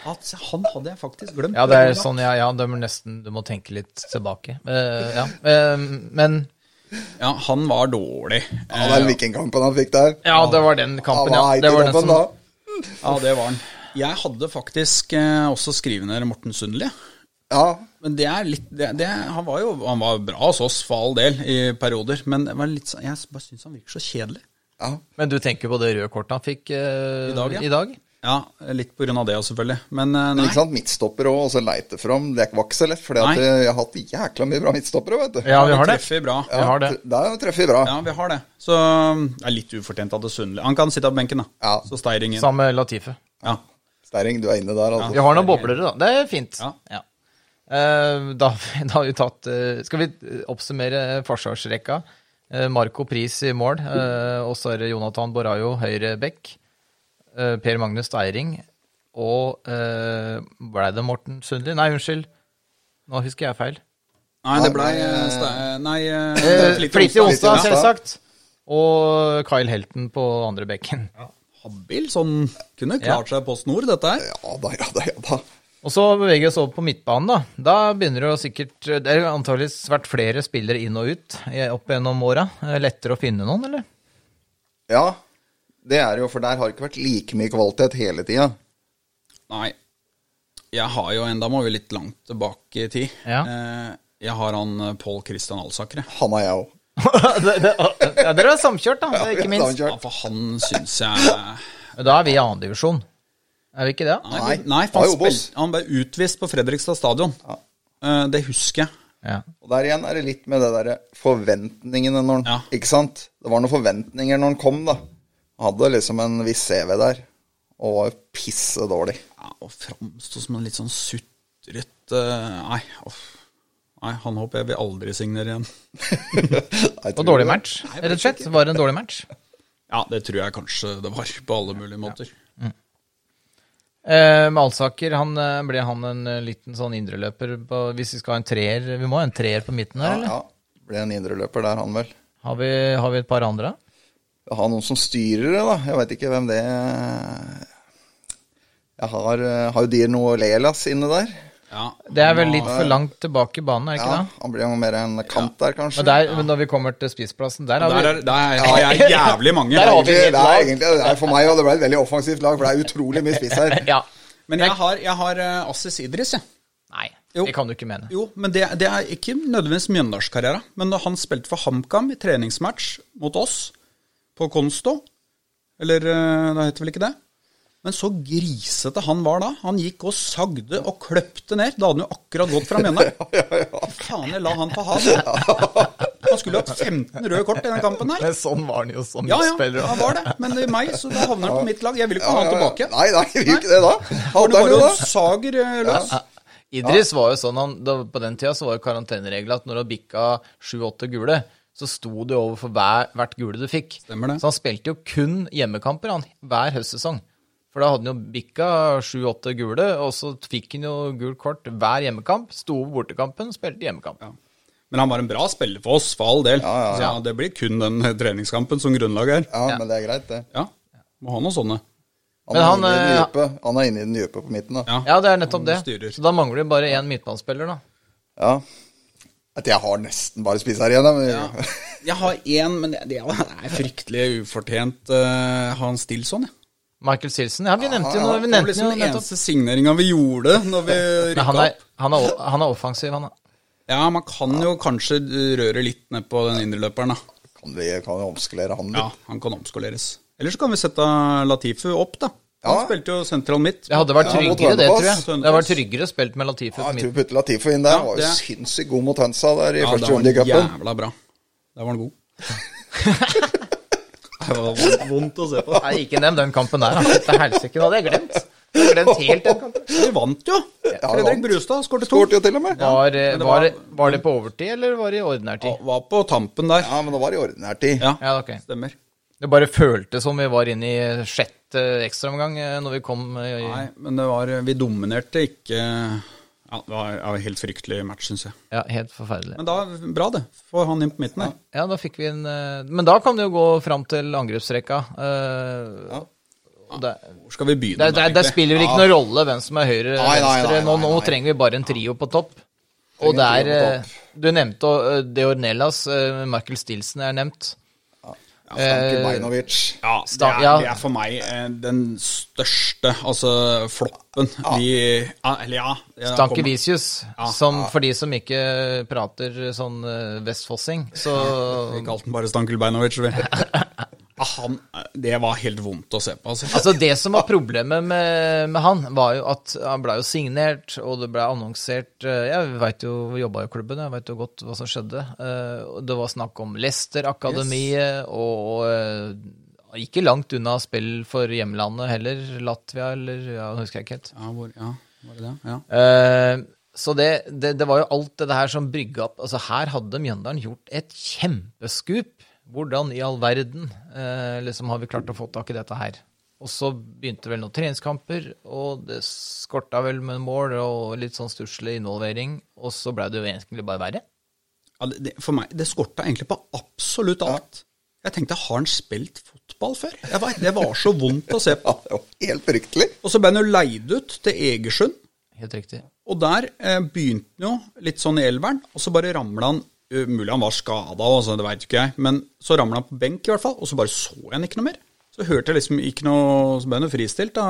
Han hadde jeg faktisk glemt. Ja, det er sånn, ja, ja, det er nesten, du må tenke litt tilbake. Uh, ja. uh, men Ja, han var dårlig. Ja, den vikingkampen han fikk der. Ja, det var den kampen, ja. Det var den som. Ja, det var han. Jeg hadde faktisk eh, også skrivende ned Morten Sundli. Ja, Men det er litt det, det, Han var jo han var bra hos oss for all del i perioder, men det var litt, jeg bare syns han virker så kjedelig. ja. Men du tenker på det røde kortet han fikk eh, I dag, ja. I dag? Ja, litt av det òg, selvfølgelig. Men eh, Men ikke sant, midtstopper òg, og så leite fram. Det var ikke så lett, for Nei. jeg har hatt jækla mye bra midtstoppere, vet du. Ja, vi har det. treffer bra. Vi har det. Der treffer vi bra. Ja, vi har det. Så det er litt ufortjent at det Sundli Han kan sitte på benken, da. Ja. Så Steiringen. Sammen med Latife. Ja. Steiring, du er inne der, altså. Vi har noen boblere, da. Det er fint. Ja. Ja. Eh, da, da har vi tatt eh, Skal vi oppsummere forsvarsrekka? Eh, Marco Pris i mål, eh, og så er det Jonathan Borayo, høyre. Eh, per Magnus Deiring. Og Ble blei det Morten Sundli? Nei, unnskyld. Nå husker jeg feil. Nei, det blei Nei, eh, eh, Eh, Flittig onsdag. selvsagt. Og Kyle Helten på andre bekken. Habil, sånn Kunne klart seg på snor, dette her. Ja da, ja da, ja da. Og så beveger vi oss over på midtbanen, da. Da begynner det jo sikkert Det er jo antakeligvis vært flere spillere inn og ut opp gjennom åra. Lettere å finne noen, eller? Ja, det er det jo, for der har det ikke vært like mye kvalitet hele tida. Nei. Jeg har jo enda må vi litt langt tilbake i tid. Ja. Eh, jeg har han eh, Pål Christian Alsaker. jeg. Han har jeg òg. ja, dere er samkjørt, da. Er ikke minst. Ja, for han syns jeg Da er vi i annendivisjon. Er vi ikke det? Nei, Nei, for han spil, han ble utvist på Fredrikstad stadion. Ja. det husker jeg. Ja. Og der igjen er det litt med det derre forventningene når han Ja. Ikke sant? Det var noen forventninger når han kom, da. Han hadde liksom en viss CV der, og var jo pisse dårlig. Ja, og framsto som en litt sånn sutret eh, Nei, off. nei, han håper jeg vil aldri signere igjen. Og dårlig match, rett og slett. Var det en dårlig match. Ja, det tror jeg kanskje det var, på alle mulige måter. Eh, Malsaker han, eh, ble han en eh, liten sånn indreløper på Hvis vi skal ha en treer Vi må ha en treer på midten her, eller? ja. Ble en indreløper der, han vel. Har, vi, har vi et par andre? Jeg har noen som styrer det, da. Jeg veit ikke hvem det Jeg har, eh, har jo Dirno Lelas inne der. Ja, Det er vel litt for langt tilbake i banen, er det ikke Ja, det? Han blir jo mer en kant der, kanskje. Men der, men når vi kommer til spissplassen, der har Der, vi er, der har jeg jævlig mange. Der har vi- det er egentlig det er for meg, og det ble et veldig offensivt lag, for det er utrolig mye spiss her. Ja. Men jeg har, jeg har uh, Assis Idris, jeg. Nei, Jo. det kan du ikke mene. Jo, men det, det er ikke nødvendigvis Mjøndalskarriere. Men når han spilte for HamKam i treningsmatch mot oss på Konsto Eller eh, det heter vel ikke det? Men så grisete han var da. Han gikk og sagde og kløpte ned. Da hadde han jo akkurat gått fra Mjøndalen. Faen, jeg la han få ha det. Han skulle hatt 15 røde kort i den kampen her. Men sånn var han jo som Ja, ja, midtspiller. han var det. Men i meg, så da havner han på mitt lag. Jeg vil ikke ha han tilbake. Nei, nei, vi vil ikke det da. Hadde det han jo da. sager eh, løs. Idris var jo sånn, han, da, På den tida så var jo karanteneregelen at når du bikka sju-åtte gule, så sto det over for hver, hvert gule du fikk. Stemmer det. Så han spilte jo kun hjemmekamper han, hver høstsesong. For da hadde han jo bikka sju-åtte gule, og så fikk han jo gult kort hver hjemmekamp. Sto over bortekampen, spilte hjemmekamp. Men han var en bra spiller for oss, for all del. Ja, ja, ja. Så det blir kun den treningskampen som grunnlag her. Ja, men det er greit, det. Ja, må ha noen sånne. Han, Men er han, den eh, dype, han er inne i den dype på midten, da. Ja. Ja, det er nettopp det. Styrer. Så da mangler det bare én midtbanespiller, da. Ja. At jeg har nesten bare spiss her igjen, da. Men, Ja. Jeg har én, men det, det er fryktelig ufortjent. Uh, Hans Stilson, jeg. Michael Silsen. Ja, vi nevnte jo ja. Vi Det var nevnte liksom jo den nettopp eneste signeringa vi gjorde når vi rykka han er, opp. han, er, han er offensiv, han. Ja, man kan jo kanskje røre litt ned på den indreløperen, da. kan vi kan vi omskalere han Ja, han kan omskaleres. Eller så kan vi sette Latifu opp, da. Han Ja. spilte jo sentral midt. Det hadde vært Ja, tryggere, det, tror jeg. Det hadde vært tryggere spilt med Latifu Ja, jeg tror vi putte Latifu inn der. Ja, Han var jo det- sinnssykt god mot Hønsa der i Ja, første var runde i cupen. jævla bra. Der var han god. var vondt- vondt å se på. Nei, ikke nevn den kampen der. Til helsike, det hadde jeg glemt. Jeg hadde glemt helt den kampen. Vi vant jo. Fredrik. Brustad skårte to. Skårte jo til og med. Var, eh, var, var- det, på overtid, eller var det i ordinær tid? Var på tampen der. Ja, men det var i ordinær tid. Ja, Ja, ok. stemmer. Det bare føltes som vi var inne i sjette ekstraomgang eh, når vi kom eh, i Nei, men det var Vi dominerte ikke Ja, det var en helt fryktelig match, syns jeg. Ja, helt forferdelig. Men da, bra det. Få han inn på midten der. Ja, da fikk vi en eh, Men da kan det jo gå fram til angrepsrekka. eh, og det, Hvor skal vi begynne? det, det, det spiller spiller ikke noen rolle hvem som er høyre nei, venstre. Nå, nå trenger vi bare en trio på topp. Og er på eh, Du nevnte Deornelas. Michael Stilson er nevnt. Stanke Eh, Ja, det er, det er for meg eh, den største, altså floppen vi ja, Eller ja. Stanke som for de som ikke prater sånn eh, vestfossing, så Vi kalte den bare Stankel Beinovic. vi. Han, det var helt vondt å se på. Altså. Altså Det som var problemet med, med han, var jo at han blei jo signert, og det blei annonsert eh, Jeg veit jo, jobba i klubben, jeg veit jo godt hva som skjedde. Eh, Det var snakk om Leicester-akademiet, og eh, ikke langt unna spill for hjemlandet heller. Latvia, eller ja, husker jeg ikke helt. Ja, hvor, ja, var det det? Ja. Uh, så det, det, det var jo alt det her som brygga opp Altså Her hadde Mjøndalen gjort et kjempeskup. Hvordan i all verden eh, liksom har vi klart å få tak i dette her? Og så begynte vel noen treningskamper, og det skorta vel med mål og litt sånn stusslig involvering. Og så blei det jo egentlig bare verre. Ja, det, det, for meg, det skorta egentlig på absolutt alt. Jeg tenkte, har han spilt fotball før? Jeg vet, Det var så vondt å se på. Ja, helt fryktelig. Og så ble han jo leid ut til Egersund. Helt riktig. Og der eh, begynte han jo litt sånn i elveren, og så bare ramla han Mulig han var skada, altså, det veit ikke jeg, men så ramla han på benk, i hvert fall, og så bare så jeg han ikke noe mer. Så hørte jeg liksom ikke noe Så ble han jo fristilt, da,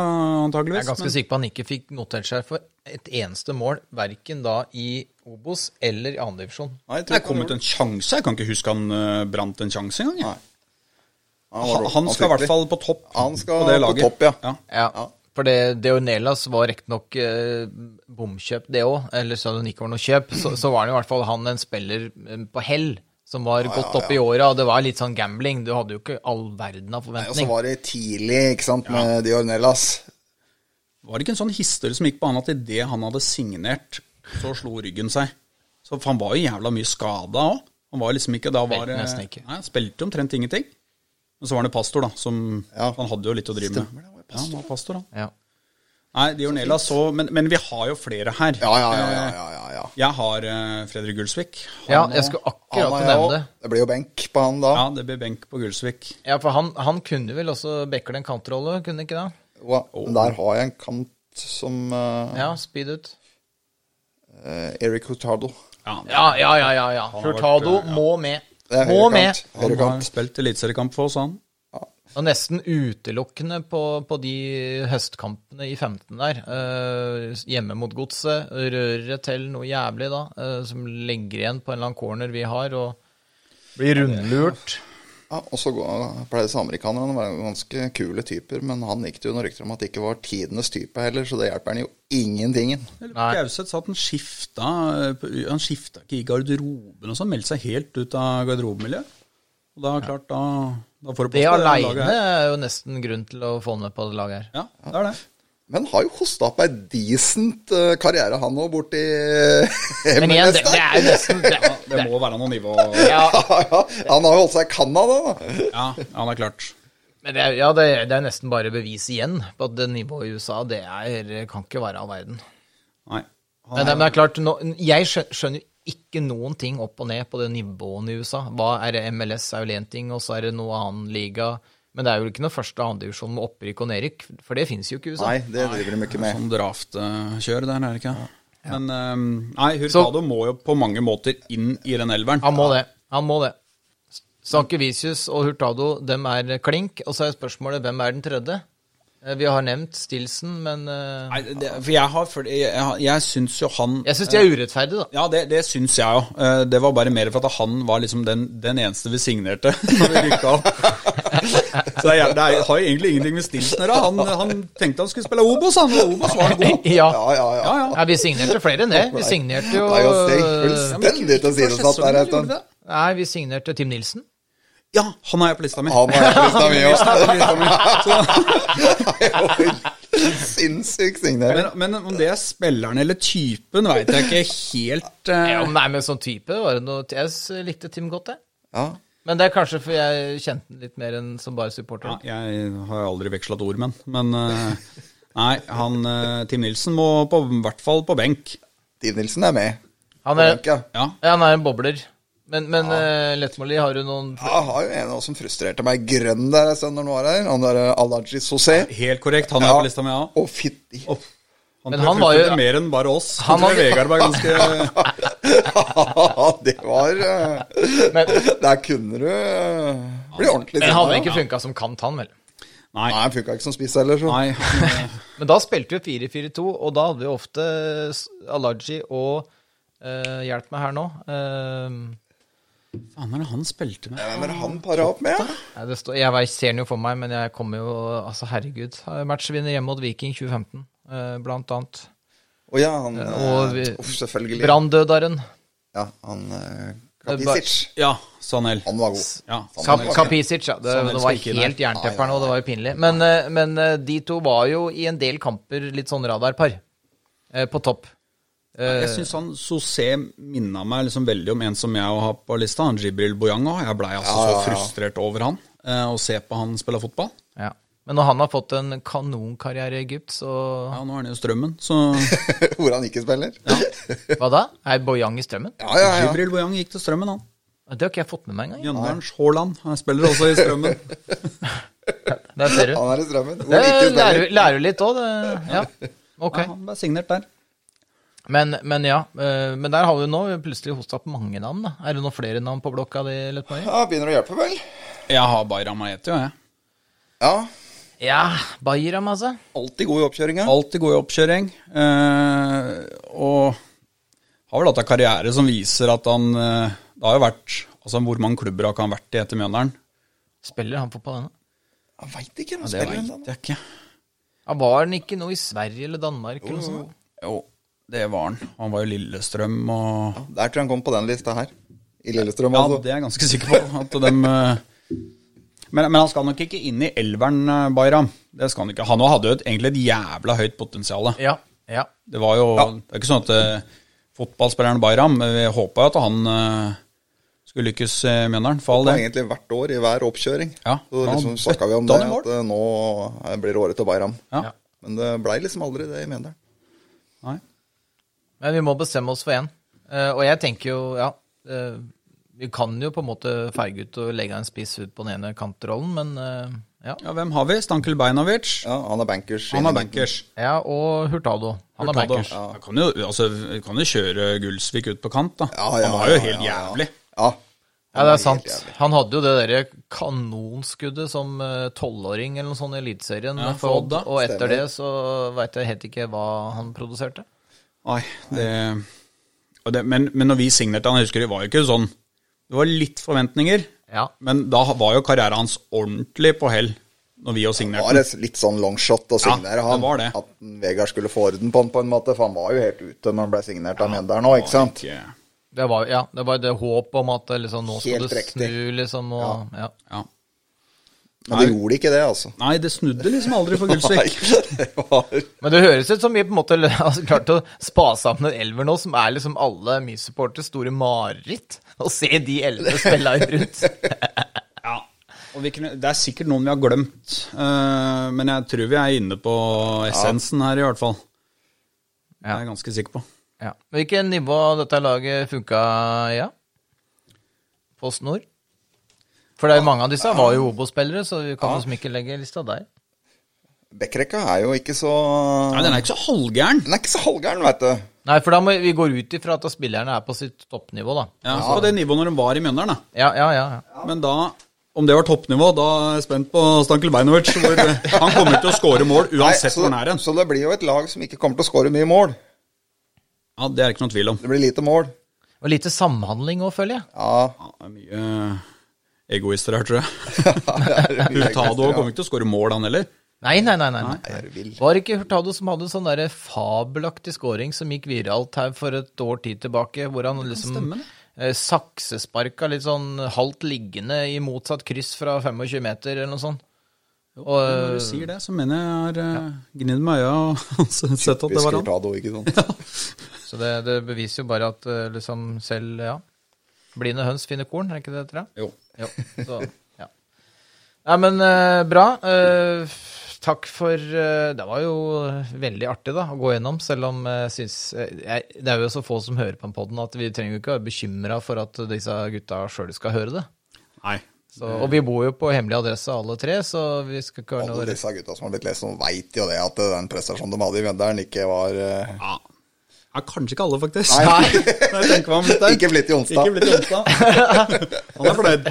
antageligvis. Jeg er ganske men- sikker på han ikke fikk notert seg for et eneste mål, verken da i Obos eller i andredivisjon. Nei, jeg tror Det kom ut en sjanse. Jeg kan ikke huske han uh, brant en sjanse engang. Han, Han, han skal i hvert fall på topp Han skal på det på laget. topp, ja. ja. Ja, for det, Deonelas var riktignok eh, bomkjøp, det òg. Eller så det ikke var noe kjøp. Så, så var han i hvert fall han en spiller eh, på hell, som var godt oppe i åra. Og det var litt sånn gambling. Du hadde jo ikke all verden av Nei, Og så var det tidlig, ikke sant, med Diornellas. Var det ikke en sånn historie som gikk på han at idet han hadde signert, så slo ryggen seg? Så for Han var jo jævla mye skada òg. Han var liksom ikke da var, Spilte nesten ikke. Nei, spilte omtrent ingenting. Men så var han jo pastor, da. Som, Ja. Han hadde jo litt å drive med. Stemmer det, var Ja, han var pastor, han. Ja. Nei, Dionella så men, men vi har jo flere her. Ja, ja, ja. ja, ja, ja. Jeg har uh, Fredrik Gulsvik. Han ja, jeg skulle akkurat er nevne det. Det blir jo benk på han da. Ja, det blir benk på Gulsvik. Ja, for han, han kunne vel også bekle en kantrolle, kunne ikke det? Og Men der har jeg en kant som uh, Ja, speed ut. Uh, Eric Hurtado. Ja, Ja, ja, ja. Hurtado vært, eh, ja. må med. Må med. Han har spilt eliteseriekamp for oss, han. Og nesten utelukkende på, på de høstkampene i 15 der. eh, hjemme mot godset. Rører til noe jævlig da, eh, som legger igjen på en eller annen corner vi har, og blir rundlurt. Ja, og så går- pleier disse amerikanerne å være ganske kule typer, men han gikk det jo noen rykter om at det ikke var tidenes type heller, så det hjelper han jo ingentingen. Gauseth sa at han skifta Han skifta ikke i garderoben og sånn. Meldte seg helt ut av garderobemiljøet. Og da klart, da, Det aleine er jo nesten grunn til å få med på det laget her. Ja, det er det. Men har jo hosta opp ei decent eh, karriere, han òg, borti Men igjen, det, det er jo nesten det, Det må være noe nivå ja, Han har jo holdt seg i Canada, da. Ja, han er klart. men det er, ja, det, er- det er nesten bare bevis igjen på at det nivået i USA, det er, kan ikke være av verden. Nei. Men det, men det er klart, nå, jeg skjønner jo ikke noen ting opp og ned på det nivået i USA. Hva er det MLS er jo én ting, og så er det noe annen liga. Men det er jo ikke noe første- og andredivisjon med opprykk og nedrykk, for det fins jo ikke i USA. Nei, det driver de ikke med. Sånn draftkjør der, er det ikke? Men um, nei, Hurtado må jo på mange måter inn i den elveren. Han må det. Han må det. Sankevicius og Hurtado, dem er klink. Og så er spørsmålet hvem er den tredje? Eh, Vi har nevnt Stilson, men uh, Nei, det, for jeg har for- Jeg, jeg, jeg syns jo han jeg syns de er urettferdige, da. Ja, det, det syns jeg jo. Det var bare mer for at han var liksom den, den eneste vi signerte når vi rykka opp. Så det, er, det er, har jo egentlig ingenting med Stilson å gjøre. Han, han tenkte han skulle spille Obos, han. Og Obos var han god. Ja. Ja, ja, ja. Ja, ja. ja, vi signerte flere enn det. Vi signerte jo Nei, det er eh, fullstendig tilsidesatt der en stund. Nei, vi signerte Tim Nilsen. Ja, han har jeg på lista mi. Han har jeg på lista mi. òg. Sinnssyk signering. Men, men om det er spilleren eller typen, veit jeg ikke helt Uh... Ja, nei, men sånn type var det noe Jeg likte Tim godt, jeg. Ja. Men det er kanskje for jeg kjente den litt mer enn som bare supporter. ja, Jeg har aldri veksla ord med men eh, Nei, han eh, Tim Nilsen må på, i hvert fall på benk. Tim Nilsen er med. Han er, Benk, ja. Ja. ja, han er en bobler. Men, men eh, Lettmoli, har du noen Ja, Jeg har jo en av oss som frustrerte meg grønn der en stund når han var her. Han der eh, Alaji Sosé. Helt korrekt, han er Ja. på lista mi, ja. Å, Oh. Han, Men han var jo- mer enn bare oss. Han Han var- Vegard var ganske det var eh, Men, Der kunne du bli ordentlig men hadde ikke funka som kant, han, vel? Nei. Nei, han funka ikke som spiss heller, så. Nei. Men da spilte vi 4-4-2, og da hadde vi ofte Alaji og uh, Hjelp meg her nå. eh, Faen, er det han spilte med? Hvem er det han para opp med? Ja? nei, det står, jeg vet, ser den jo for meg, men jeg kommer jo Altså, herregud. Matchvinner hjemme mot Viking 2015, eh, blant annet. Å ja, han Og vi- eh, Uff, selvfølgelig. Branndødaren. Ja, han eh, Kapisic. Ja, Sanel. Han var god. Ja, Sanel. Kapisic, ja. Det, Sånn det var helt der. jerntepperen, og det var jo pinlig. Men, eh, men eh, de to var jo i en del kamper litt sånn radarpar. eh, På topp. Eh, Jeg syns han Sosé minna meg liksom veldig om en som jeg har på lista, han Jibril Boyanga. Jeg blei altså Ja, ja, ja. så frustrert over han, eh, å se på han spille fotball. ja. Men når han har fått en kanonkarriere i Egypt, så Ja, nå er han jo Strømmen, så Hvor han ikke spiller. Hva da? Er Bojang i strømmen? Ja, ja, ja. Jibril Boyang gikk til Strømmen, han. Det har ikke jeg fått med meg engang. Jønnerens Haaland. Han spiller også i Strømmen. Der ser du. Han er i strømmen. Hvor Det ikke lærer, lærer litt òg, det. Ja. Ok. Ja, han ble signert der. Men, men ja. eh, Men der har vi nå plutselig hosta opp mange navn, da. Er det noen flere navn på blokka di, Lettmøy? Ja, begynner å hjelpe, vel. Jeg har Bayram Ayeti, jo, jeg. Ja. Ja, Bayram, altså. Alltid god i oppkjøringa. Alltid god i oppkjøring. Eh, og har vel hatt en karriere som viser at han eh, Det har jo vært Altså, hvor mange klubber har ikke han vært i etter Mjøndalen? Spiller han fotball ennå? Jeg veit ikke. Han Det spiller ennå. veit jeg ikke. Ja, var han ikke noe i Sverige eller Danmark eller noe sånt? Jo, det var han. Han var jo Lillestrøm og Der tror jeg han kom på den lista her. I Lillestrøm, Ja, altså. det er jeg ganske sikker på. At dem, eh, men, men han skal nok ikke inn i elveren, eh, Bayram. Det skal han ikke. Han hadde jo et, egentlig et jævla høyt potensial. Ja. ja. Det var jo Det er ikke sånn at eh, fotballspilleren Bayram Vi håpa jo at han skulle lykkes i Mjøndalen, for all Det egentlig hvert år i hver oppkjøring. Ja, Så liksom snakka vi om det, at nå blir det året til Bayram. Ja. Ja. Men det blei liksom aldri det i Mjøndalen. Men vi må bestemme oss for én. Eh, og jeg tenker jo, ja eh, Vi kan jo på en måte feige ut og legge en spiss ut på den ene kantrollen, men eh, ja. Ja, hvem har vi? Stankel Bajnovic. Ja, han er bankers. Han er bankers. ja. Og Hurtado. Han er Hurtado. bankers. Jeg kan jo, altså, kan jo kjøre Gulsvik ut på kant, da. Ja, ja, han var jo helt ja, ja. jævlig. Ja. Ja, det er sant. Han hadde jo det derre kanonskuddet som tolvåring eller noe sånt i Eliteserien Ja, med for Odd, Odd, og etter Stemmer. det så veit jeg helt ikke hva han produserte. Nei, det, og det men, men når vi signerte han, jeg husker det var jo ikke sånn Det var litt forventninger, Ja. men da var jo karrieren hans ordentlig på hell når vi jo Det signerte var den. et litt sånn longshot å Ja, signere det han. var det. At Vegard skulle få orden på han på en måte, for han var jo helt ute når han ble signert av Mjøndalen òg, ikke sant? Ikke- Det var, ja, det var det håpet om at liksom, nå skal Helt du riktig. snu, liksom. Og, ja. Ja. Men det gjorde ikke det, altså. Nei, det snudde liksom aldri for Gullsvik. det var Men det høres ut som vi på en måte har klart å spa sammen en elver nå, som er liksom alle Mys-supporters store mareritt. Å se de elleve spille rundt. Ja. Og vi kunne, det er sikkert noen vi har glemt, uh, men jeg tror vi er inne på essensen her, i hvert fall. Det er jeg ganske sikker på. Ja. Hvilket nivå dette laget funka i? Ja? Post Nord? For det er jo mange av disse var jo Obo-spillere, så vi kan liksom ikke legge lista der. Backrekka er jo ikke så Nei, den er ikke så halvgæren. Den er ikke så halvgæren, veit du. Nei, for da må vi går ut ifra at spillerne er på sitt toppnivå, da. Ja, På det nivået når de var i Mjøndalen, da. Ja, ja, ja. ja. Men da, om det var toppnivå, da er jeg spent på Stankel Beinovic. Hvor han kommer til å skåre mål uansett så, hvor han er så det blir jo et lag som ikke kommer til å skåre mye mål. Ja, det er det ikke noen tvil om. Det blir lite mål. Og lite samhandling òg, føler jeg. Ja, Ja, det er mye egoister her, tror jeg. det Hurtado kommer ikke til å skåre mål, han heller. Nei, nei, nei. nei. Det er. Var det ikke Hurtado som hadde en sånn der fabelaktig scoring som gikk viralt her for et år tid tilbake, hvor han liksom stemmer eh, saksesparka litt sånn halvt liggende i motsatt kryss fra 25 meter, eller noe sånt. Og, Når du sier det, så mener jeg jeg har uh, gnidd i øya og sett at det var han. ta ikke sant? så det, det beviser jo bare at eh, liksom selv, ja Blinde høns finner korn, er ikke det, tror jeg? Jo. Jo, så, ja. Nei, men uh, bra. Uh, takk for uh, Det var jo veldig artig da, å gå gjennom, selv om synes jeg- Det er jo så få som hører på den poden at vi trenger jo ikke være bekymra for at disse gutta sjøl skal høre det. Nei. Så, og vi bor jo på hemmelig adresse alle tre, så vi skal ikke være Alle disse gutta som har blitt lest, veit jo det at den prestasjonen de hadde i Venderen, ikke var Ja. Ja, kanskje ikke alle, faktisk. Nei. Jeg meg om litt. Ikke blitt i onsdag. Ikke blitt i onsdag. Han er fornøyd.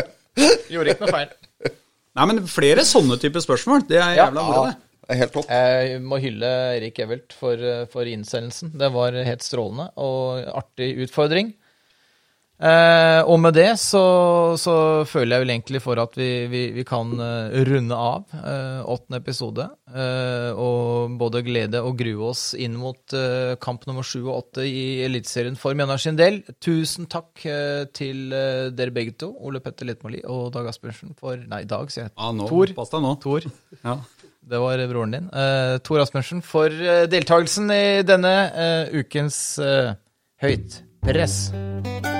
Gjorde ikke noe feil. Nei, men flere sånne typer spørsmål. Det er jævla moro, Ja, det. det er helt topp. Jeg må hylle Erik Evelt for, eh, for innsendelsen. Det var helt strålende og artig utfordring. Eh, og med det så, så føler jeg vel egentlig for at vi, vi, vi kan eh, runde av eh, åttende episode. Eh, og både glede og grue oss inn mot eh, kamp nummer sju og åtte i Eliteserien for Mjøndalen sin del. Tusen takk eh, til dere begge to, Ole Petter Lettmoli og Dag Asbjørnsen, for Nei, Dag, sier jeg. Ja, nå, Tor. Pass deg nå. Tor. Ja. Det var broren din. Eh, Tor Asbjørnsen for deltakelsen i denne ukens høytpress. Høyt press.